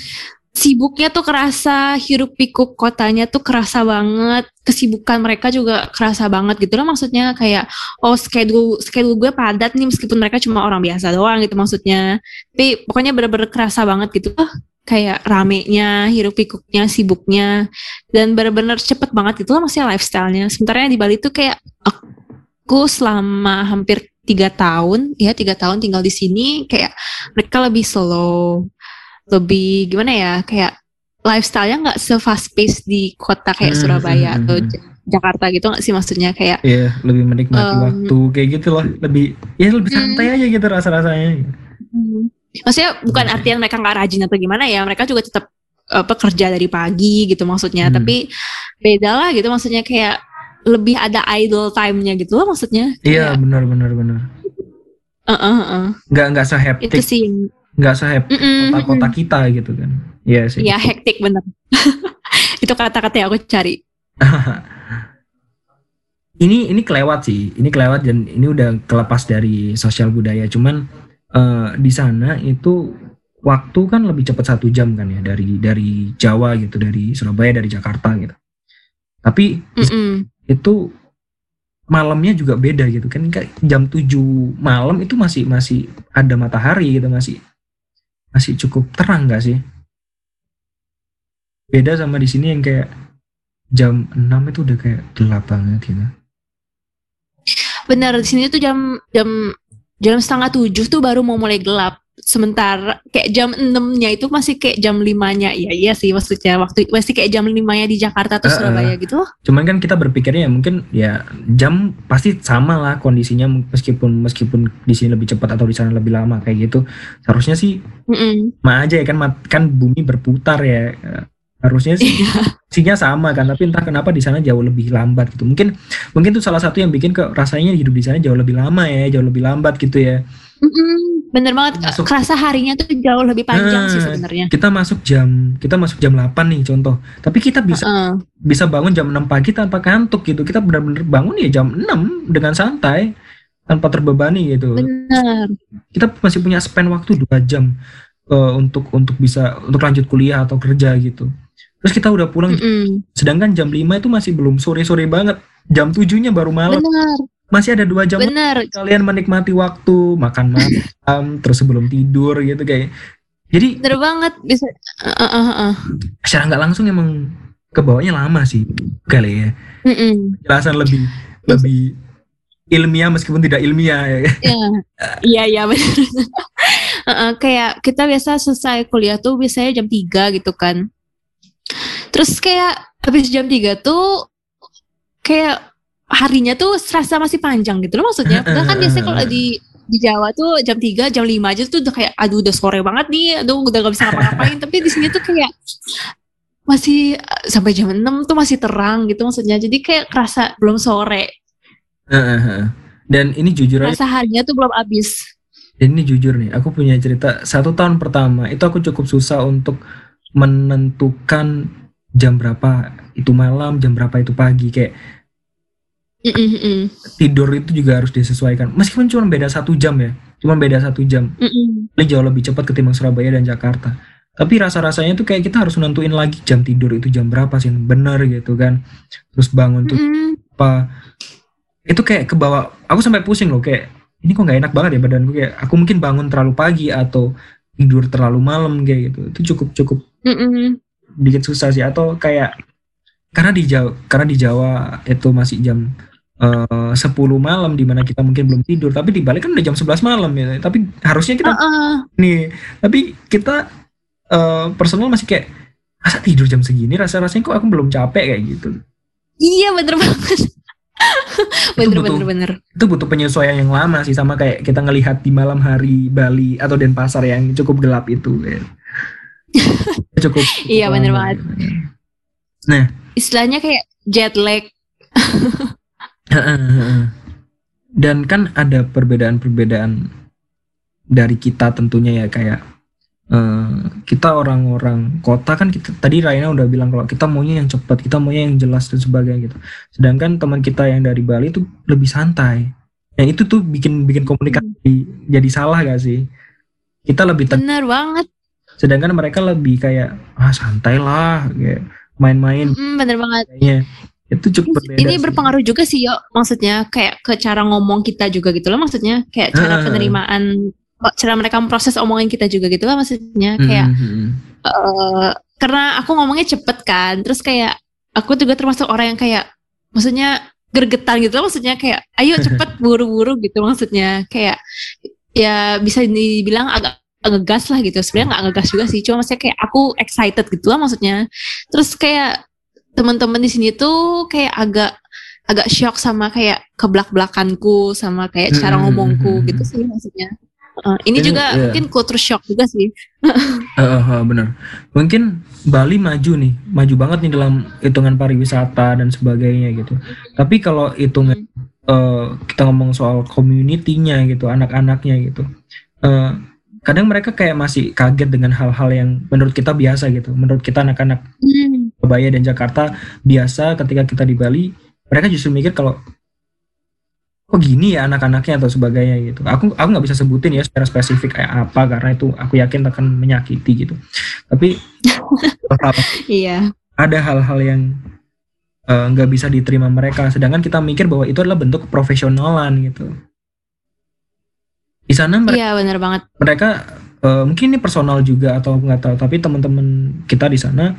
Sibuknya tuh kerasa, hiruk pikuk kotanya tuh kerasa banget, kesibukan mereka juga kerasa banget gitu loh maksudnya kayak oh schedule schedule gue padat nih meskipun mereka cuma orang biasa doang gitu maksudnya. Tapi pokoknya bener-bener kerasa banget gitu loh kayak ramenya, hiruk pikuknya, sibuknya dan bener-bener cepet banget gitu loh maksudnya lifestyle-nya. Sementara di Bali tuh kayak aku selama hampir tiga tahun ya tiga tahun tinggal di sini kayak mereka lebih slow lebih gimana ya kayak lifestyle-nya nggak se fast pace di kota kayak Hmm, Surabaya hmm, atau hmm. Ja- Jakarta gitu nggak sih maksudnya kayak Iya, lebih menikmati Um, waktu kayak gitu loh. Lebih ya lebih Hmm. santai aja gitu rasa-rasanya. hmm, maksudnya bukan Oke. artian mereka nggak rajin atau gimana ya mereka juga tetap apa kerja dari pagi gitu maksudnya Hmm. tapi beda lah gitu maksudnya kayak lebih ada idle time-nya gitu loh maksudnya Iya, Kayak, benar benar benar. eh, eh, eh. Nggak nggak itu seheptik, sih nggak seheptik Mm-mm, kota-kota mm-mm. kita gitu kan. Iya sih. Iya hektik bener. [LAUGHS] itu kata-kata yang aku cari. [LAUGHS] ini ini kelewat sih ini kelewat dan ini udah kelepas dari sosial budaya cuman eh, di sana itu waktu kan lebih cepat satu jam kan ya dari dari Jawa gitu dari Surabaya dari Jakarta gitu tapi sana Mm-mm. itu malamnya juga beda gitu kan jam 7 malam itu masih masih ada matahari gitu masih masih cukup terang gak sih beda sama di sini yang kayak jam 6 itu udah kayak gelap banget gitu Bener di sini tuh jam jam jam setengah tujuh tuh baru mau mulai gelap. Sementara kayak jam enamnya itu masih kayak jam limanya. Iya iya sih maksudnya waktu masih kayak jam limanya di Jakarta atau eh. Surabaya gitu. Cuman kan kita berpikirnya ya mungkin ya jam pasti sama lah kondisinya meskipun meskipun di sini lebih cepat atau di sana lebih lama kayak gitu. Seharusnya sih Mm-mm. sama aja ya kan kan bumi berputar ya. Harusnya sih isinya sama kan, tapi entah kenapa di sana jauh lebih lambat gitu. Mungkin mungkin itu salah satu yang bikin ke rasanya hidup di sana jauh lebih lama ya, jauh lebih lambat gitu ya. Bener banget. Masuk- Kerasa harinya tuh jauh lebih panjang sih Ah, sebenarnya. Kita masuk jam kita masuk jam 8 nih contoh. Tapi kita bisa Heeh. bisa bangun jam 6 pagi tanpa kantuk gitu. Kita benar-benar bangun ya jam 6 dengan santai tanpa terbebani gitu. Bener. Kita masih punya span waktu dua jam eh, untuk untuk bisa untuk lanjut kuliah atau kerja gitu. Terus kita udah pulang Mm-mm. sedangkan jam 5 itu masih belum sore-sore banget. Jam 7-nya baru malam. Bener. Masih ada dua jam Bener. kalian menikmati waktu, makan malam, [LAUGHS] terus sebelum tidur gitu kayak. Jadi Bener banget. Bisa. Uh, uh, uh, secara nggak langsung emang kebawanya lama sih kali ya. Mm-mm. Jelasan lebih lebih ilmiah meskipun tidak ilmiah ya. [LAUGHS] Iya, iya, iya benar. Heeh, [LAUGHS] kayak kita biasa selesai kuliah tuh biasanya jam 3 gitu kan. Terus kayak habis jam 3 tuh kayak harinya tuh serasa masih panjang gitu loh maksudnya. Padahal kan biasanya kalau di di Jawa tuh jam 3, jam 5 aja tuh udah kayak aduh udah sore banget nih, aduh udah gak bisa ngapa-ngapain. Tapi di sini tuh kayak masih eh, sampai jam 6 tuh masih terang gitu maksudnya. Jadi kayak kerasa belum sore. Dan ini jujur aja, Rasa harinya tuh belum habis. dan ini jujur nih, aku punya cerita satu tahun pertama itu aku cukup susah untuk menentukan jam berapa itu malam, jam berapa itu pagi kayak Tidur itu juga harus disesuaikan. Meskipun cuma beda satu jam ya, cuma beda satu jam, Mm-mm. ini jauh lebih cepat ketimbang Surabaya dan Jakarta. Tapi rasa-rasanya tuh kayak kita harus nentuin lagi jam tidur itu jam berapa sih bener gitu kan. Terus bangun tuh Mm-mm. apa itu kayak ke bawah aku sampai pusing loh kayak ini kok nggak enak banget ya badanku kayak aku mungkin bangun terlalu pagi atau tidur terlalu malam kayak gitu itu cukup cukup Mm-mm. bikin susah sih atau kayak karena di Jawa karena di Jawa itu masih jam eh, 10 malam di mana kita mungkin belum tidur tapi di Bali kan udah jam 11 malam ya tapi harusnya kita Heeh. nih tapi kita eh, personal masih kayak masa tidur jam segini rasa rasanya kok aku belum capek kayak gitu Iya bener banget. [LAUGHS] bener butuh- bener bener. itu butuh penyesuaian yang lama sih sama kayak kita ngelihat di malam hari Bali atau Denpasar yang cukup gelap itu ya. cukup, [LAUGHS] cukup Iya, bener banget. Istilahnya kayak jet lag. [LAUGHS] dan kan ada perbedaan-perbedaan dari kita tentunya ya kayak eh, kita orang-orang kota kan kita tadi Raina udah bilang kalau kita maunya yang cepat, kita maunya yang jelas dan sebagainya gitu. Sedangkan teman kita yang dari Bali itu lebih santai. Yang itu tuh bikin bikin komunikasi jadi salah gak sih? Kita lebih Bener banget. sedangkan mereka lebih kayak ah santai lah, kayak main-main Mm, bener banget. kayaknya. Itu cukup berbeda. Ini sih. berpengaruh juga sih, yo. Maksudnya kayak ke cara ngomong kita juga gitu loh. Maksudnya kayak cara Ah. penerimaan, cara mereka memproses omongan kita juga gitu lah. Maksudnya kayak hmm, eh, karena aku ngomongnya cepet kan, terus kayak aku juga termasuk orang yang kayak, maksudnya gergetan gitu loh. Maksudnya kayak, ayo cepet [LAUGHS] buru-buru gitu. Maksudnya kayak ya bisa dibilang agak ngegas lah gitu. Sebenarnya nggak ngegas juga sih, cuma maksudnya kayak aku excited gitu lah maksudnya. Terus kayak teman-teman di sini tuh kayak agak agak shock sama kayak keblak-belakanku sama kayak cara Hmm, ngomongku hmm, gitu sih maksudnya. Eh, ini Ini, juga iya. mungkin culture shock juga sih. [LAUGHS] Eh, eh, bener. Mungkin Bali maju nih, maju banget nih dalam hitungan pariwisata dan sebagainya gitu. Tapi kalau hitungan eh, kita ngomong soal community-nya gitu, anak-anaknya gitu, eh, kadang mereka kayak masih kaget dengan hal-hal yang menurut kita biasa gitu. Menurut kita anak-anak Hmm, Surabaya dan Jakarta biasa ketika kita di Bali, mereka justru mikir kalau kok gini ya anak-anaknya atau sebagainya gitu. Aku aku nggak bisa sebutin ya secara spesifik kayak apa karena itu aku yakin akan menyakiti gitu. Tapi [LAUGHS] iya, ada hal-hal yang eh, nggak bisa diterima mereka, sedangkan kita mikir bahwa itu adalah bentuk keprofesionalan gitu. Di sana mereka iya benar banget. mereka eh, mungkin ini personal juga atau nggak tahu tapi teman-teman kita di sana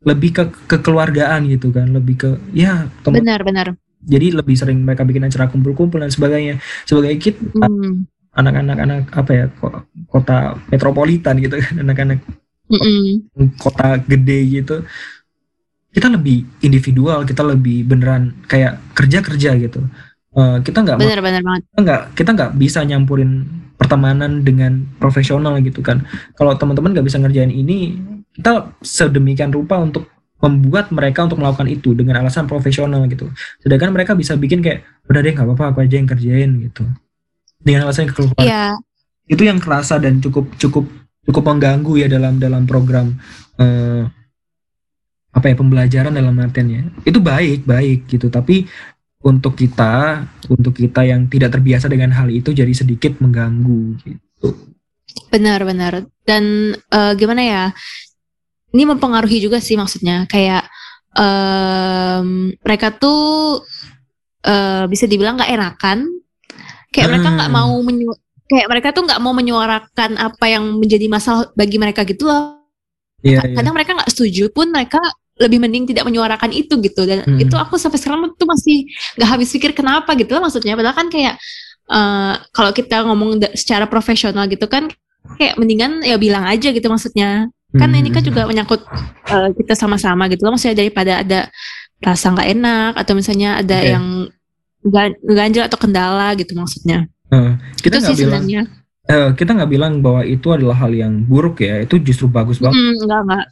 lebih ke kekeluargaan gitu kan lebih ke ya teman Benar-benar. jadi lebih sering mereka bikin acara kumpul-kumpul dan sebagainya sebagai kit Hmm. anak-anak anak apa ya ko- kota metropolitan gitu kan anak-anak Mm-mm. kota gede gitu kita lebih individual kita lebih beneran kayak kerja kerja gitu Eh, kita nggak mau Benar-benar banget. kita nggak kita nggak bisa nyampurin pertemanan dengan profesional gitu kan kalau teman-teman nggak bisa ngerjain ini kita sedemikian rupa untuk membuat mereka untuk melakukan itu dengan alasan profesional gitu. Sedangkan mereka bisa bikin kayak udah deh nggak apa-apa aku aja yang kerjain gitu. Dengan alasan kekeluargaan Iya, itu yang kerasa dan cukup cukup cukup mengganggu ya dalam dalam program eh, apa ya pembelajaran dalam artiannya itu baik baik gitu. Tapi untuk kita untuk kita yang tidak terbiasa dengan hal itu jadi sedikit mengganggu gitu. Benar-benar. Dan eh, gimana ya? Ini mempengaruhi juga sih maksudnya. Kayak em, mereka tuh eh, bisa dibilang nggak enakan. Kayak mereka nggak Hmm. mau menyu- kayak mereka tuh nggak mau menyuarakan apa yang menjadi masalah bagi mereka gitu loh. Iya, iya. Kadang mereka nggak setuju pun mereka lebih mending tidak menyuarakan itu gitu dan Hmm. itu aku sampai sekarang tuh masih nggak habis pikir kenapa gitu loh maksudnya padahal kan kayak eh, kalau kita ngomong secara profesional gitu kan kayak mendingan ya bilang aja gitu maksudnya kan ini kan Hmm. juga menyangkut eh, kita sama-sama gitu loh. Maksudnya daripada ada rasa nggak enak atau misalnya ada Oke. yang ga- ganjil atau kendala gitu maksudnya. Eh, kita nggak bilang sebenarnya. eh, kita nggak bilang bahwa itu adalah hal yang buruk ya. Itu justru bagus banget. Hmm, enggak enggak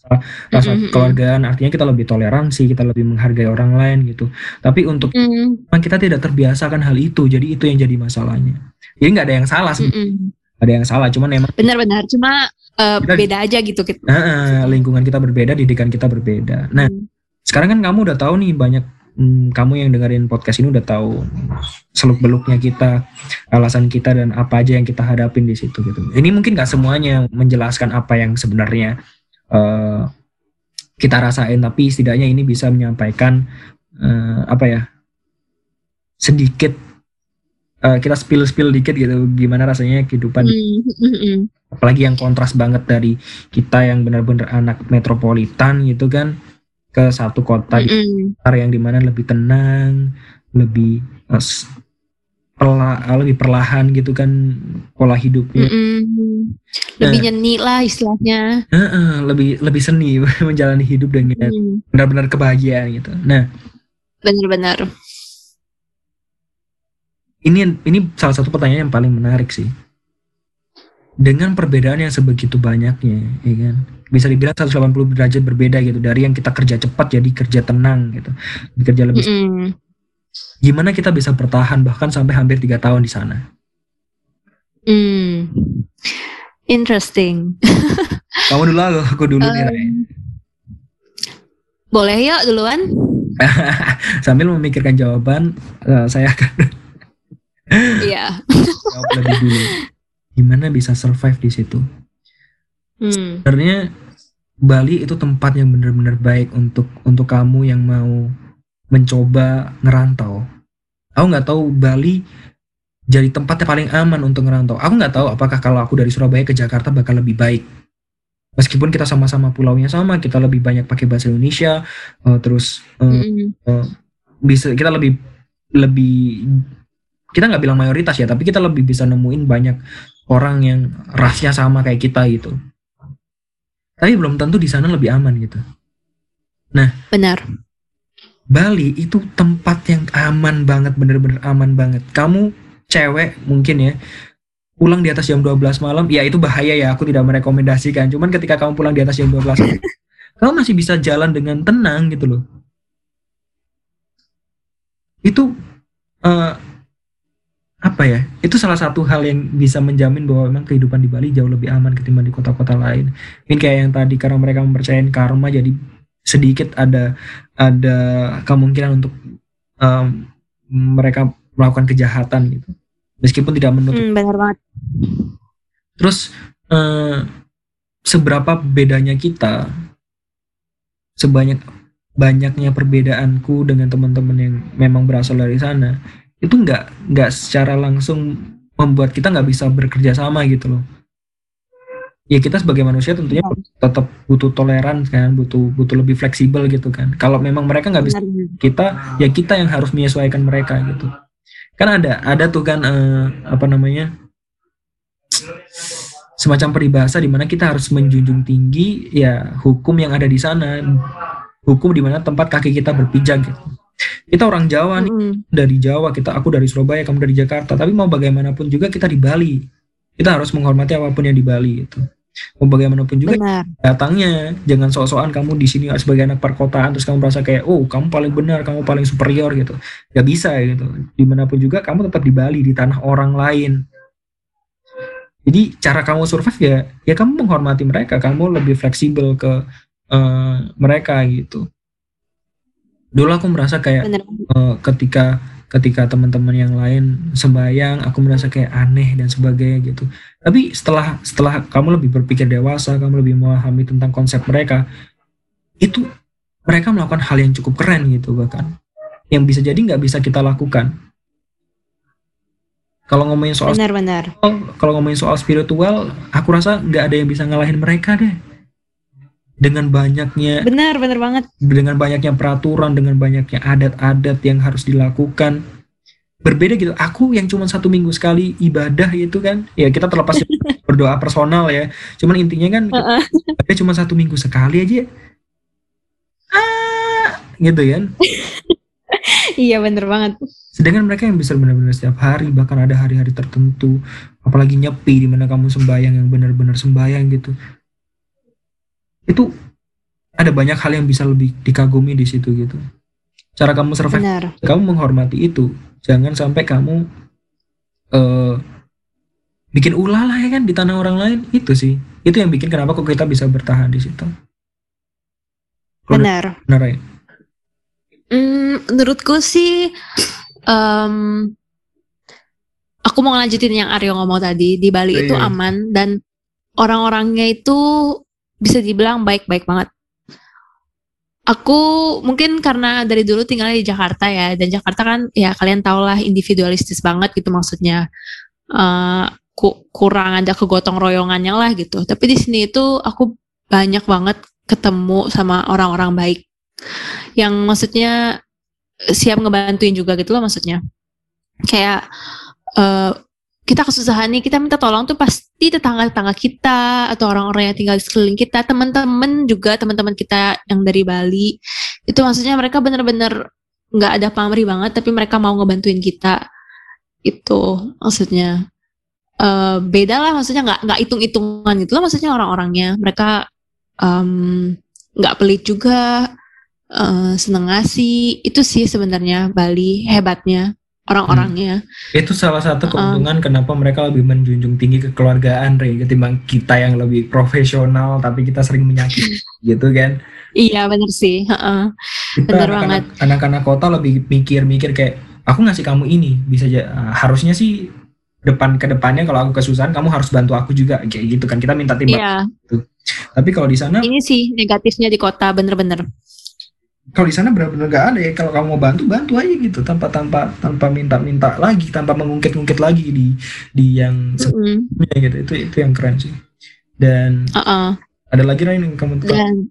rasa mm-mm. kekeluargaan artinya kita lebih toleransi kita lebih menghargai orang lain gitu. Tapi untuk memang kita tidak terbiasakan hal itu jadi itu yang jadi masalahnya. Jadi nggak ada yang salah sih. Mm-mm. ada yang salah cuman emang benar-benar cuma eh, Kita- beda aja gitu kita eh, eh, lingkungan kita berbeda didikan kita berbeda nah Hmm. sekarang kan kamu udah tahu nih banyak hmm, kamu yang dengerin podcast ini udah tahu seluk beluknya kita alasan kita dan apa aja yang kita hadapin di situ gitu ini mungkin nggak semuanya menjelaskan apa yang sebenarnya eh, kita rasain tapi setidaknya ini bisa menyampaikan eh, apa ya sedikit eh, kita spill spill dikit gitu gimana rasanya kehidupan Hmm, hmm, hmm. apalagi yang kontras banget dari kita yang benar-benar anak metropolitan gitu kan ke satu kota di Mm-mm. besar yang di mana lebih tenang lebih s- perla- lebih perlahan gitu kan pola hidupnya Mm-mm. Lebih nyeni lah istilahnya. Eh, eh, lebih lebih seni [LAUGHS] menjalani hidup dengan Hmm, benar-benar kebahagiaan gitu nah Bener-bener. Ini ini salah satu pertanyaan yang paling menarik sih dengan perbedaan yang sebegitu banyaknya ya kan bisa dibilang 180 derajat berbeda gitu dari yang kita kerja cepat jadi kerja tenang gitu kerja lebih Mm-mm. gimana kita bisa bertahan bahkan sampai hampir tiga tahun di sana Hmm. Interesting. [LAUGHS] Kamu dulu aku, aku dulu nih Ray. Um, boleh yuk duluan. [LAUGHS] Sambil memikirkan jawaban, eh, saya akan Iya. jawab lebih dulu. Gimana bisa survive di situ? Hmm. Sebenarnya Bali itu tempat yang benar-benar baik untuk untuk kamu yang mau mencoba ngerantau. Aku nggak tahu Bali jadi tempat yang paling aman untuk ngerantau. Aku nggak tahu apakah kalau aku dari Surabaya ke Jakarta bakal lebih baik. Meskipun kita sama-sama pulaunya sama, kita lebih banyak pakai bahasa Indonesia, eh, terus eh, Mm-mm. bisa kita lebih lebih kita nggak bilang mayoritas ya, tapi kita lebih bisa nemuin banyak orang yang rasnya sama kayak kita gitu. Tapi belum tentu di sana lebih aman gitu. Benar. Bali itu tempat yang aman banget, bener-bener aman banget. Kamu cewek mungkin ya, pulang di atas jam 12 malam, ya itu bahaya ya, aku tidak merekomendasikan. Cuman ketika kamu pulang di atas jam 12 malam, [LAUGHS] kamu masih bisa jalan dengan tenang gitu loh. Itu eh, apa ya? Itu salah satu hal yang bisa menjamin bahwa memang kehidupan di Bali jauh lebih aman ketimbang di kota-kota lain. Mungkin kayak yang tadi karena mereka mempercayain karma, jadi sedikit ada ada kemungkinan untuk em, mereka melakukan kejahatan gitu. Meskipun tidak menutup Hmm, benar banget. Terus eh, seberapa bedanya kita, sebanyak banyaknya perbedaanku dengan teman-teman yang memang berasal dari sana, itu nggak nggak secara langsung membuat kita nggak bisa bekerja sama gitu loh. Ya kita sebagai manusia tentunya tetap butuh toleran kan, butuh butuh lebih fleksibel gitu kan. Kalau memang mereka nggak bisa kita ya kita yang harus menyesuaikan mereka gitu kan ada ada tuh kan eh, apa namanya semacam peribahasa di mana kita harus menjunjung tinggi ya hukum yang ada di sana hukum di mana tempat kaki kita berpijak gitu kita orang Jawa nih. Mm-mm. dari Jawa kita aku dari Surabaya kamu dari Jakarta. Tapi mau bagaimanapun juga kita di Bali. Kita harus menghormati apa pun yang di Bali itu mau bagaimanapun juga Benar. datangnya jangan sok-sokan kamu di sini sebagai anak perkotaan terus kamu merasa kayak oh kamu paling benar kamu paling superior gitu. Gak bisa gitu. Di mana pun juga kamu tetap di Bali di tanah orang lain. Jadi cara kamu survive ya ya kamu menghormati mereka kamu lebih fleksibel ke eh, mereka gitu dulu aku merasa kayak eh, ketika ketika teman-teman yang lain sembahyang aku merasa kayak aneh dan sebagainya gitu. Tapi setelah setelah kamu lebih berpikir dewasa kamu lebih memahami tentang konsep mereka itu mereka melakukan hal yang cukup keren gitu bahkan. Yang bisa jadi nggak bisa kita lakukan. Kalau ngomongin soal Benar-benar. kalau ngomongin soal spiritual aku rasa nggak ada yang bisa ngalahin mereka deh dengan banyaknya Benar, benar banget. dengan banyaknya peraturan, dengan banyaknya adat-adat yang harus dilakukan. Berbeda gitu. Aku yang cuma satu minggu sekali ibadah itu kan, ya kita terlepas [LAUGHS] berdoa personal ya. Cuman intinya kan ada cuma satu minggu sekali aja. Ah, gitu kan. [LAUGHS] Iya, benar banget. Sedangkan mereka yang bisa benar-benar setiap hari, bahkan ada hari-hari tertentu, apalagi nyepi di mana kamu sembahyang yang benar-benar sembahyang gitu. Itu ada banyak hal yang bisa lebih dikagumi di situ gitu. Cara kamu survive Benar. kamu menghormati itu jangan sampai kamu eh bikin ulah lah ya kan di tanah orang lain itu sih itu yang bikin kenapa kok kita bisa bertahan di situ Benar. benar ya Hmm, menurutku sih em, aku mau ngelanjutin yang Aryo ngomong tadi di Bali Oh, itu iya. aman dan orang-orangnya itu bisa dibilang baik-baik banget. Aku mungkin karena dari dulu tinggalnya di Jakarta ya dan Jakarta kan ya kalian tau lah individualistis banget gitu maksudnya ku- kurang ada kegotong royongannya lah gitu. Tapi di sini itu aku banyak banget ketemu sama orang-orang baik yang maksudnya siap ngebantuin juga gitu loh maksudnya kayak eh, kita kesusahan nih kita minta tolong tuh pasti tetangga-tetangga kita atau orang-orang yang tinggal di sekeliling kita teman-teman juga teman-teman kita yang dari Bali. Itu maksudnya mereka bener-bener nggak ada pamrih banget tapi mereka mau ngebantuin kita. Itu maksudnya. Eh, beda lah maksudnya nggak nggak hitung-hitungan gitu loh maksudnya orang-orangnya. Mereka nggak pelit juga eh, seneng ngasih. Itu sih sebenarnya Bali hebatnya orang-orangnya. Itu salah satu keuntungan kenapa mereka lebih menjunjung tinggi kekeluargaan, Rey, ketimbang kita yang lebih profesional tapi kita sering menyakiti, [LAUGHS] gitu kan? Iya bener sih. heeh. Kita Bener anak-anak anak-anak kota lebih mikir-mikir kayak aku ngasih kamu ini bisa aja harusnya sih depan ke depannya kalau aku kesusahan kamu harus bantu aku juga kayak gitu kan kita minta timbal. Iya, Tapi kalau di sana ini sih negatifnya di kota bener-bener. Kalau di sana benar-benar gak ada ya kalau kamu mau bantu bantu aja gitu. Tanpa tanpa tanpa minta-minta lagi tanpa mengungkit-ungkit lagi di di yang sebelumnya gitu. Itu itu yang keren sih. Dan Heeh. ada lagi lain yang kamu tukar Dan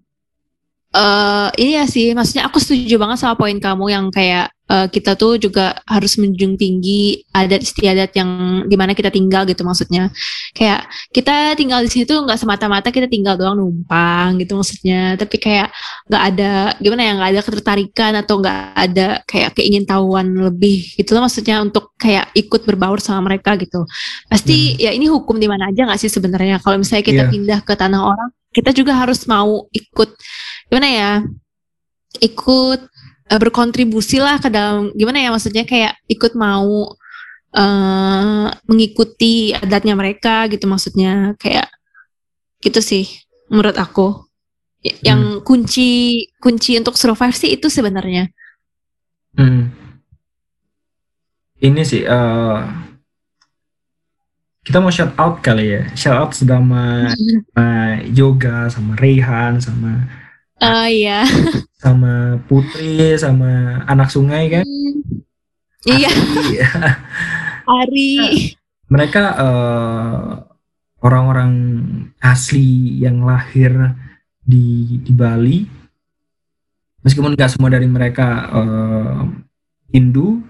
ini ya sih, maksudnya aku setuju banget sama poin kamu yang kayak eh, kita tuh juga harus menjunjung tinggi adat istiadat yang di mana kita tinggal gitu maksudnya. Kayak kita tinggal di situ nggak semata-mata kita tinggal doang numpang gitu maksudnya, tapi kayak nggak ada gimana ya nggak ada ketertarikan atau nggak ada kayak keingintahuan lebih gitu loh maksudnya untuk kayak ikut berbaur sama mereka gitu. Pasti ya ini hukum di mana aja nggak sih sebenarnya kalau misalnya kita Iya. pindah ke tanah orang kita juga harus mau ikut gimana ya? Ikut eh, berkontribusi lah ke dalam gimana ya maksudnya kayak ikut mau eh mengikuti adatnya mereka gitu maksudnya. Kayak gitu sih menurut aku. Y- yang kunci kunci untuk survive sih itu sebenarnya. Hmm. Ini sih eh, kita mau shout out kali ya. Shout out sama, sama Yoga, sama Rehan, sama oh iya sama Putri, sama anak sungai kan. iya Iya. [LAUGHS] Ari Mereka eh, orang-orang asli yang lahir di di Bali. Meskipun nggak semua dari mereka eh, Hindu,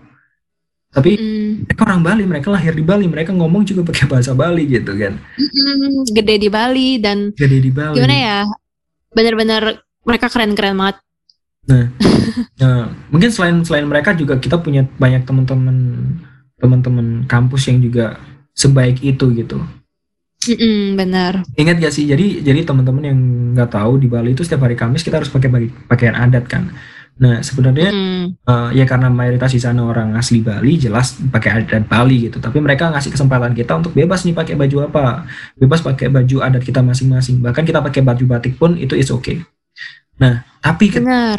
tapi Mm, mereka orang Bali, mereka lahir di Bali, mereka ngomong juga pakai bahasa Bali gitu kan. mm, gede di Bali dan Gede di Bali. gimana ya bener-bener mereka keren-keren banget [LAUGHS] Nah, mungkin selain selain mereka juga kita punya banyak teman-teman teman-teman kampus yang juga sebaik itu gitu. Mm-mm, bener Ingat gak sih? Jadi jadi teman-teman yang nggak tahu di Bali itu setiap hari Kamis kita harus pakai pakaian adat kan. Nah sebenarnya Mm, eh, ya karena mayoritas di sana orang asli Bali jelas pakai adat Bali gitu. Tapi mereka ngasih kesempatan kita untuk bebas nih pakai baju apa, bebas pakai baju adat kita masing-masing. Bahkan kita pakai baju batik pun itu is okay. Nah tapi ketika bener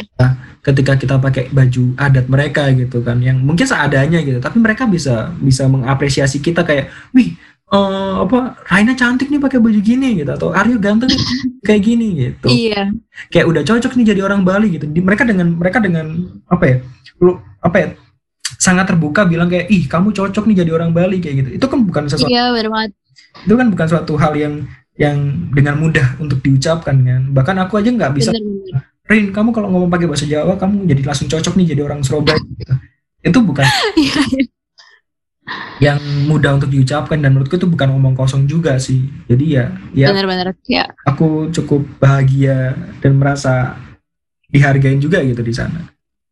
ketika kita pakai baju adat mereka gitu kan yang mungkin seadanya gitu tapi mereka bisa bisa mengapresiasi kita kayak wih eh, apa Raina cantik nih pakai baju gini gitu atau Aryo ganteng [LAUGHS] kayak gini gitu. Iya. Kayak udah cocok nih jadi orang Bali gitu. Di, mereka dengan mereka dengan apa ya lu apa ya sangat terbuka bilang kayak ih kamu cocok nih jadi orang Bali kayak gitu. Itu kan bukan sesuatu iya banget. itu kan bukan suatu hal yang yang dengan mudah untuk diucapkan kan bahkan aku aja nggak bisa bener-bener Rin, kamu kalau ngomong pakai bahasa Jawa, kamu jadi langsung cocok nih jadi orang Surabaya. Gitu. Itu bukan [LAUGHS] Iya, yang mudah untuk diucapkan dan menurutku itu bukan omong kosong juga sih. Jadi ya, ya bener-bener ya aku cukup bahagia dan merasa dihargain juga gitu di sana.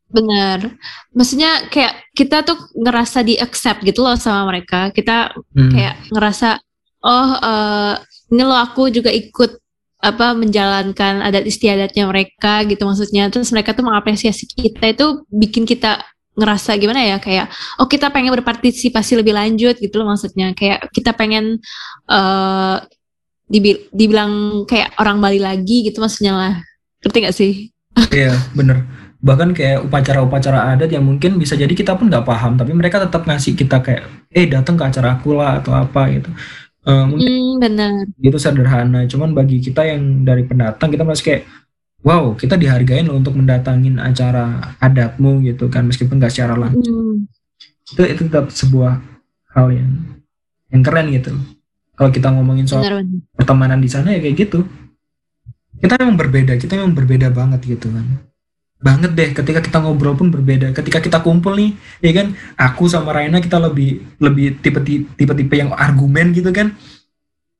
bener maksudnya kayak kita tuh ngerasa di accept gitu loh sama mereka kita Hmm. kayak ngerasa oh eh, ini loh aku juga ikut apa menjalankan adat istiadatnya mereka gitu maksudnya terus mereka tuh mengapresiasi kita itu bikin kita ngerasa gimana ya kayak oh kita pengen berpartisipasi lebih lanjut gitu loh maksudnya kayak kita pengen eh dibi- dibilang kayak orang Bali lagi gitu maksudnya lah ngerti gak sih Iya, bener. Bahkan kayak upacara-upacara adat yang mungkin bisa jadi kita pun nggak paham, tapi mereka tetap ngasih kita kayak, eh datang ke acara aku lah atau apa gitu. Mungkin hmm, bener itu sederhana. Cuman bagi kita yang dari pendatang kita masih kayak wow kita dihargain loh untuk mendatangin acara adatmu gitu kan. Meskipun nggak secara langsung. Hmm, itu itu tetap sebuah hal yang yang keren gitu. Kalau kita ngomongin soal bener bener pertemanan di sana ya kayak gitu. Kita memang berbeda kita memang berbeda banget gitu kan banget deh ketika kita ngobrol pun berbeda. Ketika kita kumpul nih ya kan aku sama Raina kita lebih lebih tipe tipe tipe yang argumen gitu kan.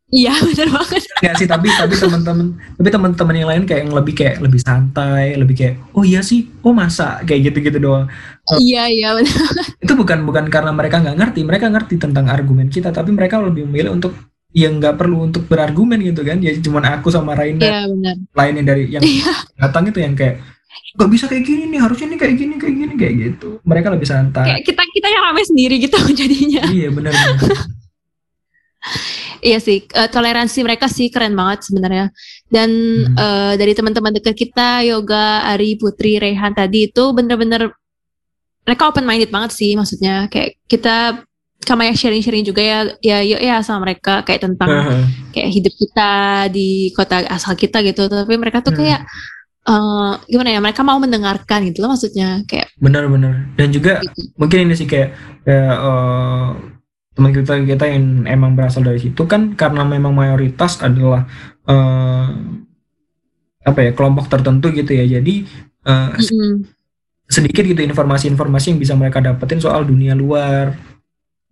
Iya [LAUGHS] bener banget. Enggak sih tapi tapi teman-teman tapi teman-teman yang lain kayak yang lebih kayak lebih santai lebih kayak oh iya sih oh masa kayak gitu-gitu doang. Iya iya bener itu bukan bukan karena mereka nggak ngerti mereka ngerti tentang argumen kita tapi mereka lebih memilih untuk yang nggak perlu untuk berargumen gitu kan. Ya cuman aku sama Raina iya bener. lainnya dari yang Iya. datang itu yang kayak nggak bisa kayak gini nih harusnya nih kayak gini kayak gini kayak gitu mereka lebih santai kayak kita kita yang rame sendiri gitu [LAUGHS] jadinya iya benar [LAUGHS] Iya sih, uh, toleransi mereka sih keren banget sebenarnya. Dan hmm. uh, dari teman-teman dekat kita, Yoga, Ari, Putri, Rehan tadi itu bener-bener mereka open minded banget sih, maksudnya kayak kita sama yang sharing-sharing juga ya, ya yuk ya sama mereka kayak tentang uh-huh. kayak hidup kita di kota asal kita gitu. Tapi mereka tuh hmm. Uh, gimana ya mereka mau mendengarkan gitu loh maksudnya kayak benar-benar dan juga gitu. mungkin ini sih kayak, kayak uh, teman kita kita yang emang berasal dari situ kan karena memang mayoritas adalah uh, apa ya kelompok tertentu gitu ya jadi uh, mm -hmm. sedikit gitu informasi-informasi yang bisa mereka dapetin soal dunia luar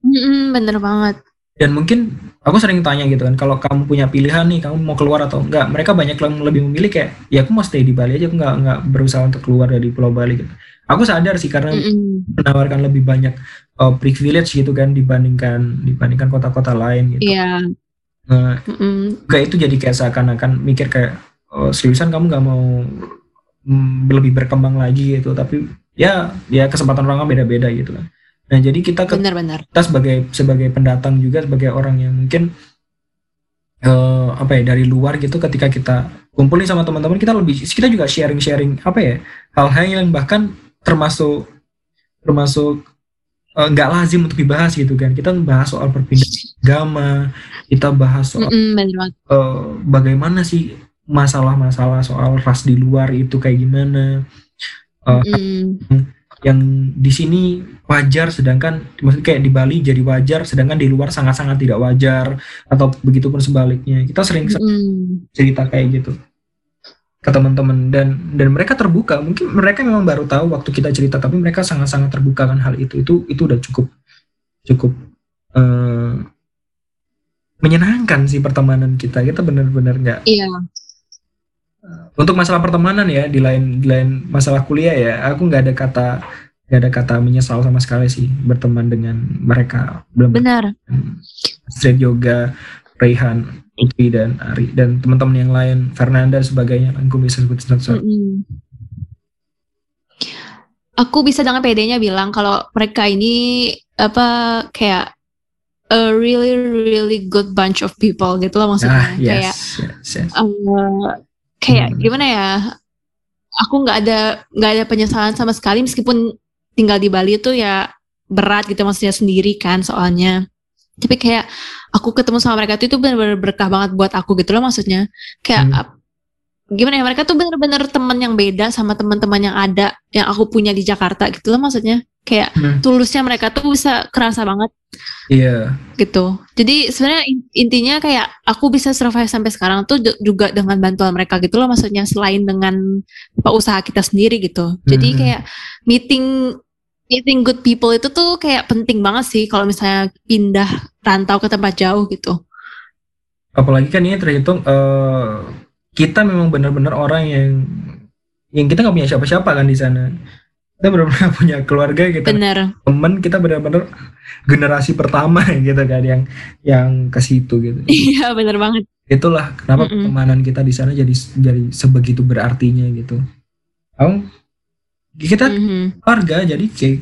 mm -hmm, bener banget dan mungkin aku sering tanya gitu kan kalau kamu punya pilihan nih kamu mau keluar atau enggak mereka banyak yang lebih memilih kayak ya aku mau stay di Bali aja aku nggak nggak berusaha untuk keluar dari Pulau Bali gitu aku sadar sih karena mm -hmm. menawarkan lebih banyak uh, privilege gitu kan dibandingkan dibandingkan kota-kota lain gitu. Iya. Yeah. Nah, mm -hmm. gak itu jadi kayak seakan-akan mikir kayak oh, seriusan kamu nggak mau mm, lebih berkembang lagi gitu tapi ya ya kesempatan orang beda-beda gitu kan. Nah jadi kita benar, benar. kita sebagai sebagai pendatang juga sebagai orang yang mungkin uh, apa ya dari luar gitu ketika kita kumpulin sama teman-teman kita lebih kita juga sharing-sharing apa ya hal-hal yang bahkan termasuk termasuk eh, nggak uh, lazim untuk dibahas gitu kan kita bahas soal perpindahan agama kita bahas soal mm uh, bagaimana sih masalah-masalah soal ras di luar itu kayak gimana uh, mm. Yang di sini wajar sedangkan maksudnya kayak di Bali jadi wajar sedangkan di luar sangat-sangat tidak wajar atau begitu pun sebaliknya. Kita sering mm cerita kayak gitu ke teman-teman. Dan dan mereka terbuka. Mungkin mereka memang baru tahu waktu kita cerita tapi mereka sangat-sangat terbuka kan hal itu. Itu itu udah cukup cukup uh, menyenangkan sih pertemanan kita. Kita benar-benar nggak iya untuk masalah pertemanan ya di lain di lain masalah kuliah ya aku nggak ada kata nggak ada kata menyesal sama sekali sih berteman dengan mereka belum benar street yoga Raihan Putri dan Ari dan teman-teman yang lain Fernanda dan sebagainya aku bisa sebut satu mm -hmm. aku bisa dengan PD-nya bilang kalau mereka ini apa kayak a really really good bunch of people gitu loh maksudnya ah, yes, kayak yes, yes. Uh, kayak hmm. gimana ya aku nggak ada nggak ada penyesalan sama sekali meskipun tinggal di Bali itu ya berat gitu maksudnya sendiri kan soalnya tapi kayak aku ketemu sama mereka tuh itu benar-benar berkah banget buat aku gitu loh maksudnya kayak hmm. gimana ya mereka tuh bener-bener teman yang beda sama teman-teman yang ada yang aku punya di Jakarta gitu loh maksudnya kayak hmm. tulusnya mereka tuh bisa kerasa banget iya yeah. gitu jadi sebenarnya intinya kayak aku bisa survive sampai sekarang tuh juga dengan bantuan mereka gitu loh maksudnya selain dengan usaha kita sendiri gitu jadi hmm. kayak meeting meeting good people itu tuh kayak penting banget sih kalau misalnya pindah rantau ke tempat jauh gitu. Apalagi kan ini terhitung uh, kita memang benar-benar orang yang yang kita nggak punya siapa-siapa kan di sana. Kita benar-benar [LAUGHS] punya keluarga gitu. Bener. Temen kita benar-benar generasi pertama [LAUGHS] gitu kan yang yang ke situ gitu. [LAUGHS] Iya benar banget. Itulah kenapa mm -mm. pertemanan kita di sana jadi jadi sebegitu berartinya gitu. Kamu kita mm-hmm. keluarga jadi kayak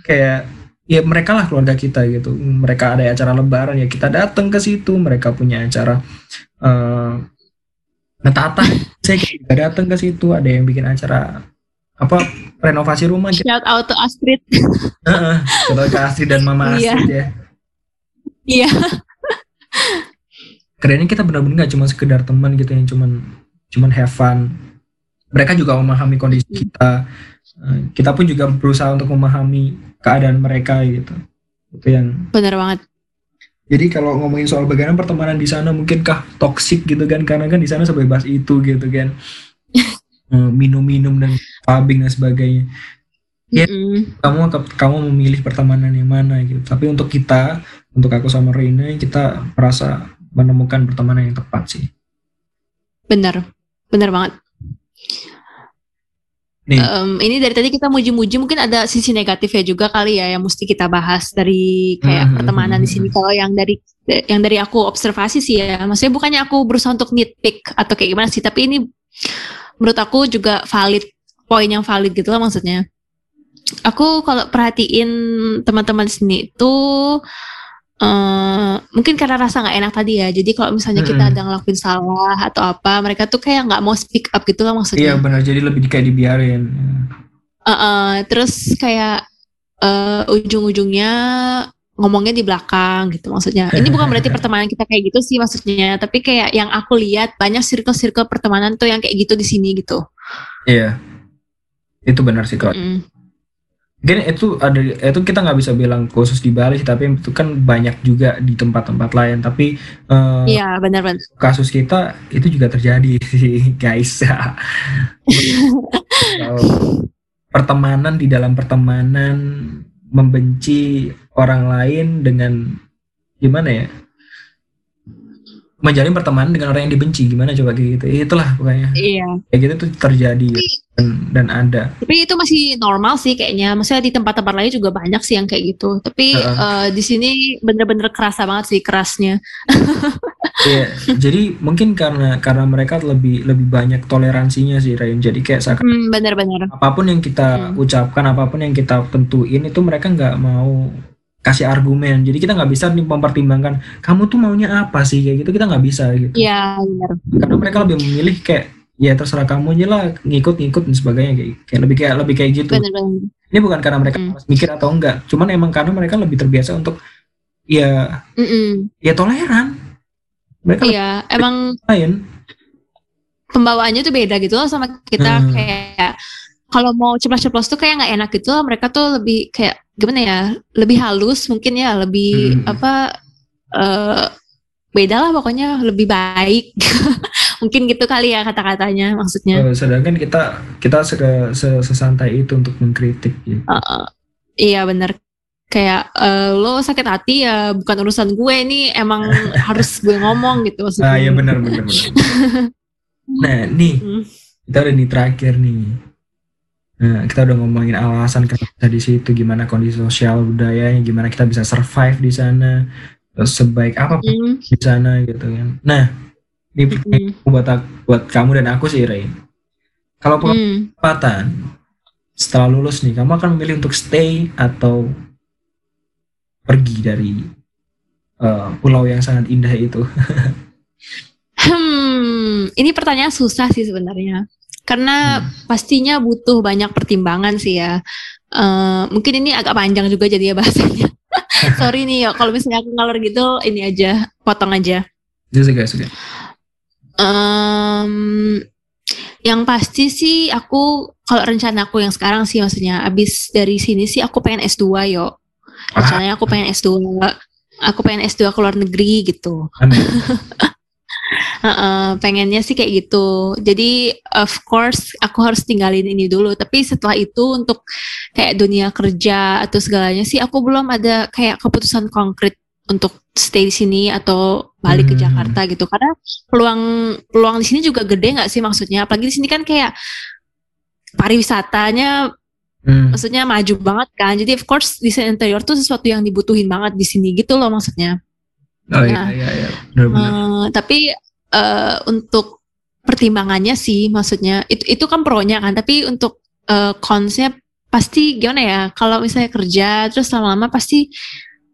kayak ya mereka lah keluarga kita gitu mereka ada acara lebaran ya kita datang ke situ mereka punya acara uh, ngetata saya juga datang ke situ ada yang bikin acara apa renovasi rumah shout out to Astrid. [LAUGHS] Uh, shout out ke Astrid dan Mama iya. Astrid ya. Iya. [LAUGHS] Kerennya kita benar-benar gak cuma sekedar teman gitu yang cuman cuman have fun. Mereka juga memahami kondisi kita. Eh, kita pun juga berusaha untuk memahami keadaan mereka gitu. Itu yang benar banget. Jadi kalau ngomongin soal bagaimana pertemanan di sana mungkinkah toksik gitu kan? Karena kan di sana sebebas itu gitu kan [LAUGHS] minum-minum dan pubbing dan sebagainya ya mm -hmm. kamu kamu memilih pertemanan yang mana gitu tapi untuk kita untuk aku sama Reina kita merasa menemukan pertemanan yang tepat sih benar benar banget Um, ini dari tadi kita muji-muji mungkin ada sisi negatifnya juga kali ya yang mesti kita bahas dari kayak mm -hmm. pertemanan di sini. Kalau yang dari yang dari aku observasi sih ya, maksudnya bukannya aku berusaha untuk nitpick atau kayak gimana sih, tapi ini menurut aku juga valid poin yang valid gitu lah maksudnya. Aku kalau perhatiin teman-teman sini itu Uh, mungkin karena rasa nggak enak tadi ya. Jadi kalau misalnya kita Mm-mm. ada ngelakuin salah atau apa, mereka tuh kayak nggak mau speak up gitu lah Iya maksudnya. benar. Jadi lebih kayak dibiarin. Uh, uh, terus kayak uh, ujung-ujungnya ngomongnya di belakang gitu maksudnya. Ini bukan berarti [LAUGHS] pertemanan kita kayak gitu sih maksudnya, tapi kayak yang aku lihat banyak circle-circle pertemanan tuh yang kayak gitu di sini gitu. Iya. Itu benar sih kalau. Mm. Mungkin itu ada itu kita nggak bisa bilang khusus di Bali tapi itu kan banyak juga di tempat-tempat lain. Tapi eh, Iya benar-benar. kasus kita itu juga terjadi [LAUGHS] sih guys. [LAUGHS] Pertemanan di dalam pertemanan membenci orang lain dengan gimana ya? Menjalin pertemanan dengan orang yang dibenci gimana coba kayak gitu. Itulah pokoknya. Iya. Kayak gitu tuh terjadi dan, dan ada. Tapi itu masih normal sih kayaknya. Maksudnya di tempat-tempat lain juga banyak sih yang kayak gitu. Tapi Heeh. eh, di sini bener-bener kerasa banget sih kerasnya. [LAUGHS] Iya, jadi mungkin karena karena mereka lebih lebih banyak toleransinya sih Rain. Jadi kayak seakan Hmm, bener-bener. apa pun yang kita Hmm. ucapkan, apa pun yang kita tentuin itu mereka nggak mau kasih argumen. Jadi kita nggak bisa nih mempertimbangkan kamu tuh maunya apa sih kayak gitu kita nggak bisa gitu. Iya. Karena mereka lebih memilih kayak ya terserah kamu aja lah ngikut-ngikut dan sebagainya kayak, kayak lebih kayak lebih kayak gitu. Bener-bener. Ini bukan karena mereka malas mikir atau enggak, cuman emang karena mereka lebih terbiasa untuk ya Mm-mm. ya toleran. Mereka Iya, emang lain. pembawaannya tuh beda gitu loh sama kita Hmm. kayak kalau mau ceplos-ceplos tuh kayak nggak enak gitu loh. Mereka tuh lebih kayak gimana ya, lebih halus mungkin ya, lebih Hmm. apa eh beda lah pokoknya lebih baik. [LAUGHS] mungkin gitu kali ya kata-katanya maksudnya. Eh, sedangkan kita kita se- se- sesantai itu untuk mengkritik gitu. Heeh. iya bener kayak eh, lo sakit hati ya bukan urusan gue ini emang [LAUGHS] harus gue ngomong gitu maksudnya. Ah iya benar benar benar. [LAUGHS] nah nih Hmm. kita udah di terakhir nih. Nah, kita udah ngomongin alasan kita di situ, gimana kondisi sosial budayanya, gimana kita bisa survive di sana, terus sebaik apa Hmm. di sana gitu kan. Nah, ini Hmm. buat aku- buat kamu dan aku sih, Ray. Kalau kesempatan setelah lulus nih, kamu akan memilih untuk stay atau pergi dari eh, pulau yang sangat indah itu? [LAUGHS] Hmm, ini pertanyaan susah sih sebenarnya. Karena Hmm. pastinya butuh banyak pertimbangan sih ya. Eh, mungkin ini agak panjang juga jadi ya bahasanya. [LAUGHS] Sorry nih ya, kalau misalnya aku ngalor gitu, ini aja, potong aja. Itu sih guys, Em, yang pasti sih aku, kalau rencana aku yang sekarang sih maksudnya, abis dari sini sih aku pengen S2 yo. Rencananya aku pengen S2, aku pengen S2 ke luar negeri gitu. Amin. [LAUGHS] Heeh, pengennya sih kayak gitu. Jadi of course aku harus tinggalin ini dulu. Tapi setelah itu untuk kayak dunia kerja atau segalanya sih aku belum ada kayak keputusan konkret untuk stay di sini atau balik ke Hmm. Jakarta gitu. Karena peluang peluang di sini juga gede nggak sih maksudnya? Apalagi di sini kan kayak pariwisatanya Hmm. maksudnya maju banget kan. Jadi of course desain interior tuh sesuatu yang dibutuhin banget di sini gitu loh maksudnya. Oh iya, Nah. iya, iya. Eh, tapi eh, untuk pertimbangannya sih, maksudnya itu itu kan pro-nya kan. Tapi untuk eh, konsep pasti gimana ya? Kalau misalnya kerja terus lama-lama pasti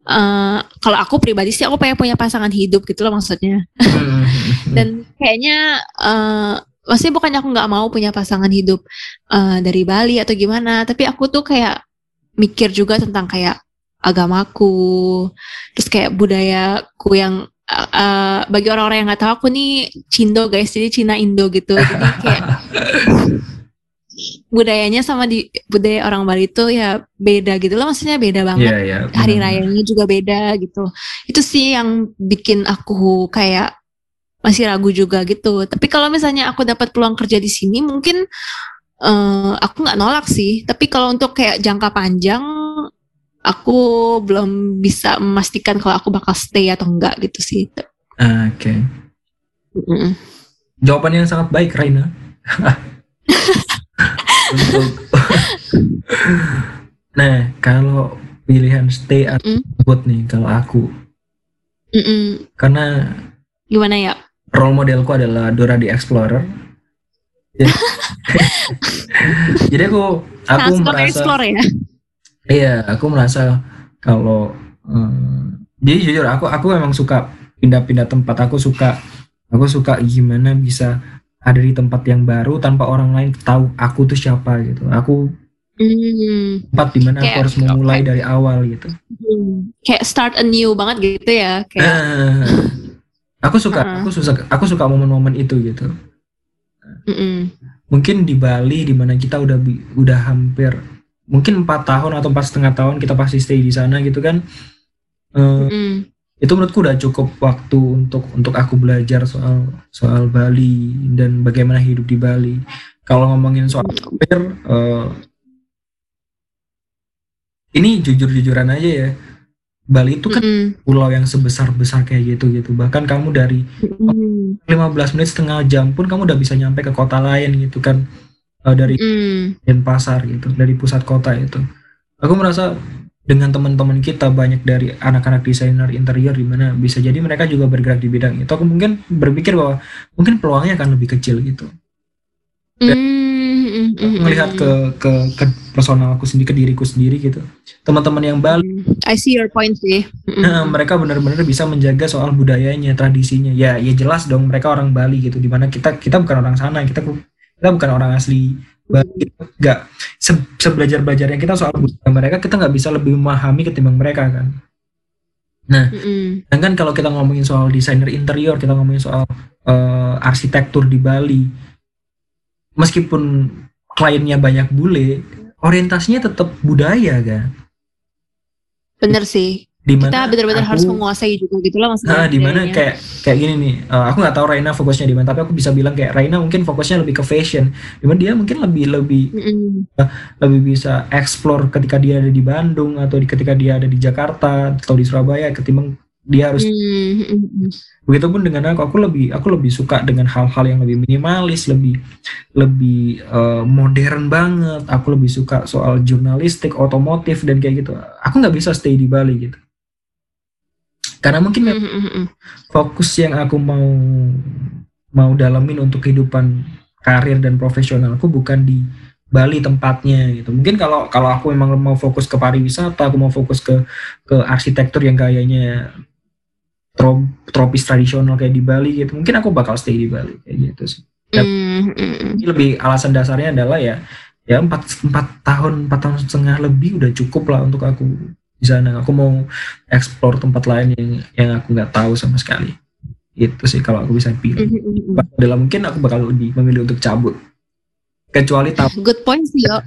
eh, kalau aku pribadi sih aku pengen punya pasangan hidup gitu loh maksudnya. Hmm. [LAUGHS] Dan kayaknya eh, maksudnya bukannya aku nggak mau punya pasangan hidup eh, dari Bali atau gimana, tapi aku tuh kayak mikir juga tentang kayak agamaku, terus kayak budayaku yang eh, bagi orang-orang yang nggak tahu aku nih Cindo guys, jadi Cina Indo gitu, jadi kayak [LAUGHS] budayanya sama di budaya orang Bali itu ya beda gitu loh, maksudnya beda banget Iya, iya. hari benar-benar. rayanya juga beda gitu. Itu sih yang bikin aku kayak masih ragu juga gitu. Tapi kalau misalnya aku dapat peluang kerja di sini, mungkin eh, aku nggak nolak sih. Tapi kalau untuk kayak jangka panjang, aku belum bisa memastikan kalau aku bakal stay atau enggak gitu sih. Oke. Mm-mm. Jawaban yang sangat baik, Raina. [LAUGHS] Untuk Nah, kalau pilihan stay atau Mm. nih kalau aku Mm-mm. karena Gimana ya? role modelku adalah Dora the Explorer. [LAUGHS] Jadi aku aku suka merasa explore ya. iya, aku merasa kalau eh, jadi jujur aku aku emang suka pindah-pindah tempat. Aku suka aku suka gimana bisa ada di tempat yang baru tanpa orang lain tahu aku tuh siapa gitu. Aku Hmm, tempat di mana aku Kayak- harus memulai dari awal gitu. hmm. Kayak start anew banget gitu ya. Kayak [LAUGHS] aku suka Heeh. aku suka aku suka momen-momen itu gitu. mm-mm. Mungkin di Bali di mana kita udah udah hampir mungkin empat tahun atau empat setengah tahun kita pasti stay di sana gitu kan. Mm-mm. Itu menurutku udah cukup waktu untuk untuk aku belajar soal soal Bali dan bagaimana hidup di Bali. Kalau ngomongin soal karir, eh, ini jujur-jujuran aja ya. Bali itu kan Mm-mm. pulau yang sebesar-besar kayak gitu gitu. Bahkan kamu dari Mm-mm. 15 menit setengah jam pun kamu udah bisa nyampe ke kota lain gitu kan. Eh, dari Mm. Denpasar gitu, dari pusat kota itu. Aku merasa dengan teman-teman kita banyak dari anak-anak desainer interior di mana bisa jadi mereka juga bergerak di bidang itu. Aku mungkin berpikir bahwa mungkin peluangnya akan lebih kecil gitu. Mm, mm, Aku mm, melihat mm. ke ke ke personal aku sendiri, ke diriku sendiri gitu. Teman-teman yang Bali, I see your point sih. Eh, mereka benar-benar bisa menjaga soal budayanya, tradisinya. Ya, ya jelas dong mereka orang Bali gitu. Di mana kita kita bukan orang sana, kita kita bukan orang asli Nggak se- sebelajar belajarnya kita soal budaya mereka, kita nggak bisa lebih memahami ketimbang mereka kan. Mm-mm. Sedangkan kalau kita ngomongin soal desainer interior, kita ngomongin soal eh, arsitektur di Bali, meskipun kliennya banyak bule, orientasinya tetap budaya kan. Bener sih. Di Kita benar-benar harus menguasai juga gitu lah maksudnya. Nah, di mana budayanya. kayak kayak gini nih, eh, aku nggak tahu Raina fokusnya di mana, tapi aku bisa bilang kayak Raina mungkin fokusnya lebih ke fashion, di mana dia mungkin lebih lebih Mm-mm. lebih bisa explore ketika dia ada di Bandung atau di, ketika dia ada di Jakarta atau di Surabaya, ketimbang dia harus Mm, mm, mm. Begitupun dengan aku, aku lebih aku lebih suka dengan hal-hal yang lebih minimalis, lebih lebih eh, modern banget. Aku lebih suka soal jurnalistik, otomotif dan kayak gitu. Aku nggak bisa stay di Bali gitu. Karena mungkin memang Mm, mm, mm. fokus yang aku mau mau dalamin untuk kehidupan karir dan profesional aku bukan di Bali tempatnya gitu. Mungkin kalau kalau aku memang mau fokus ke pariwisata, aku mau fokus ke ke arsitektur yang gayanya tro- tropis tradisional kayak di Bali gitu. Mungkin aku bakal stay di Bali kayak gitu sih. Mm, mm, mm. Ini lebih alasan dasarnya adalah ya ya empat empat tahun empat tahun setengah lebih udah cukup lah untuk aku di sana. Aku mau explore tempat lain yang yang aku nggak tahu sama sekali. Itu sih kalau aku bisa pilih. Mm, mm, mm. Adalah mungkin aku bakal lebih memilih untuk cabut. Kecuali tahu. Good point sih yo. [LAUGHS]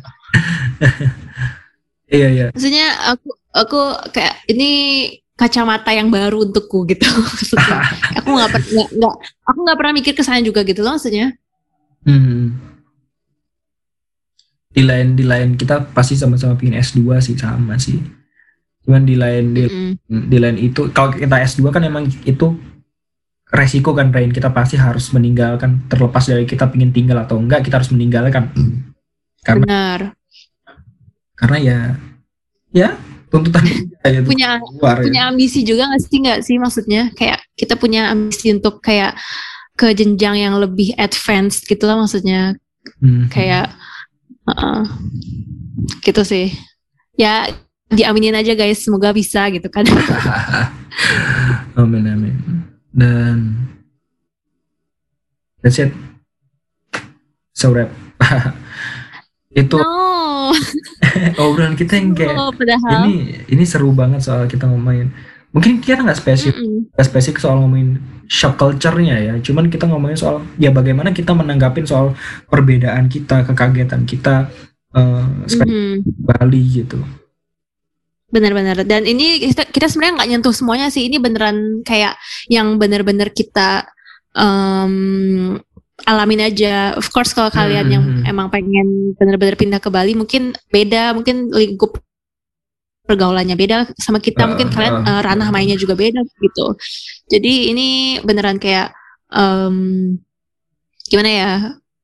Iya iya. Maksudnya aku aku kayak ini kacamata yang baru untukku gitu. [LAUGHS] Maksudnya. aku nggak per- nggak aku nggak pernah mikir ke sana juga gitu loh maksudnya. Hmm. Di lain di lain kita pasti sama-sama pingin S2 sih sama sih. Cuman di lain di, Mm, di lain itu kalau kita S2 kan emang itu resiko kan Rain. Kita pasti harus meninggalkan terlepas dari kita pingin tinggal atau enggak kita harus meninggalkan. Karena benar. karena ya ya tuntutan [LAUGHS] kita gitu Punya keluar ya. punya ambisi juga nggak sih nggak sih? Maksudnya kayak kita punya ambisi untuk kayak ke jenjang yang lebih advance gitu lah maksudnya. Hmm. kayak uh, gitu sih. Ya diaminin aja guys. Semoga bisa gitu kan. [LAUGHS] Amin amin. Dan that's it. So wrap. [LAUGHS] Itu no. [LAUGHS] Obrolan kita yang kayak no, padahal. ini ini seru banget soal kita ngomongin. Mungkin kita nggak spesifik Mm-mm. nggak spesifik soal ngomongin shock culture-nya ya. Cuman kita ngomongin soal ya bagaimana kita menanggapin soal perbedaan kita kekagetan kita eh spesifik Mhm. Bali gitu Benar-benar. Dan ini kita, kita sebenarnya nggak nyentuh semuanya sih. Ini beneran kayak yang bener-bener kita em, alamin aja. Of course kalau kalian yang Hmm. emang pengen bener-bener pindah ke Bali mungkin beda, mungkin lingkup pergaulannya beda sama kita. Uh, mungkin kalian uh. ranah mainnya juga beda gitu. Jadi ini beneran kayak em, gimana ya?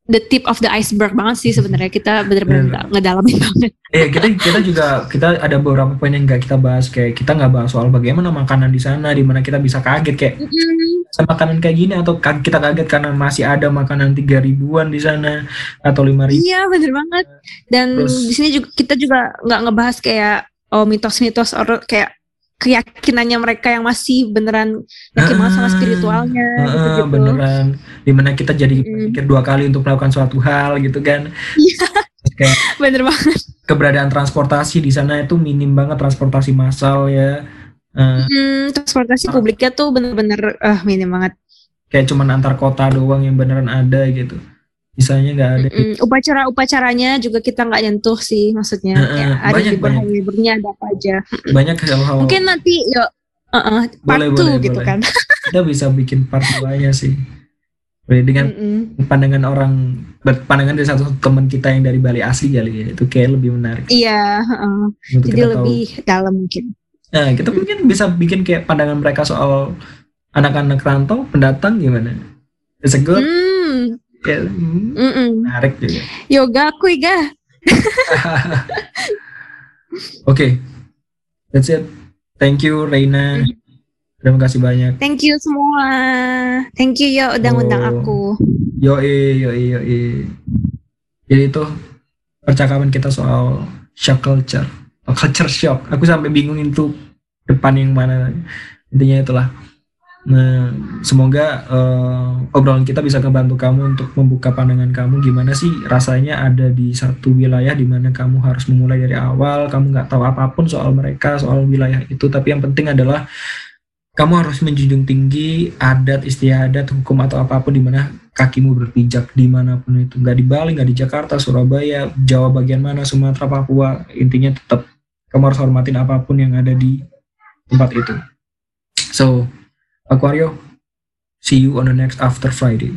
The tip of the iceberg banget sih sebenarnya kita bener-bener Bener. ngedalamin banget. Eh kita kita juga kita ada beberapa poin yang nggak kita bahas kayak kita nggak bahas soal bagaimana makanan di sana di mana kita bisa kaget kayak Mm-mm. makanan kayak gini atau kita kaget karena masih ada makanan tiga ribuan di sana atau lima ribu iya bener banget dan Terus, di sini juga kita juga nggak ngebahas kayak oh mitos-mitos or kayak keyakinannya mereka yang masih beneran yakin banget sama spiritualnya uh, gitu, gitu. beneran di mana kita jadi mm. dua kali untuk melakukan suatu hal gitu kan iya [LAUGHS] bener banget keberadaan transportasi di sana itu minim banget transportasi massal ya Uh, hmm, transportasi uh, publiknya tuh bener-bener uh, minim banget. Kayak cuman antar kota doang yang beneran ada gitu. Misalnya nggak ada. Mm -mm. Upacara upacaranya juga kita nggak nyentuh sih, maksudnya. Uh, uh, hari banyak, libur hari liburnya ada apa aja. Banyak hal-hal. Mungkin nanti yuk uh -uh, part boleh, two boleh, gitu boleh. kan. [LAUGHS] kita bisa bikin part 2 sih. Dengan mm -mm. pandangan orang, pandangan dari satu teman kita yang dari Bali asli kali ya, itu kayak lebih menarik. Iya, uh, jadi lebih tahu. dalam mungkin. Nah, kita mungkin bisa bikin kayak pandangan mereka soal anak-anak rantau, pendatang gimana? It's a good. Hmm. Ya, hmm, menarik juga. Yoga aku ya. [LAUGHS] Oke, okay. that's it. Thank you, Reina. Terima kasih banyak. Thank you semua. Thank you ya udah ngundang oh. aku. Yo yo yo Jadi itu percakapan kita soal shock culture. Oh, culture shock. Aku sampai bingung itu depan yang mana intinya itulah nah semoga uh, obrolan kita bisa membantu kamu untuk membuka pandangan kamu. Gimana sih rasanya ada di satu wilayah di mana kamu harus memulai dari awal? Kamu nggak tahu apa pun soal mereka soal wilayah itu. Tapi yang penting adalah kamu harus menjunjung tinggi adat istiadat hukum atau apa pun di mana kakimu berpijak di mana pun itu. Nggak di Bali nggak di Jakarta Surabaya Jawa bagian mana Sumatera Papua. Intinya tetap kamu harus hormatin apa pun yang ada di tempat itu. So, Aquario, see you on the next After Friday.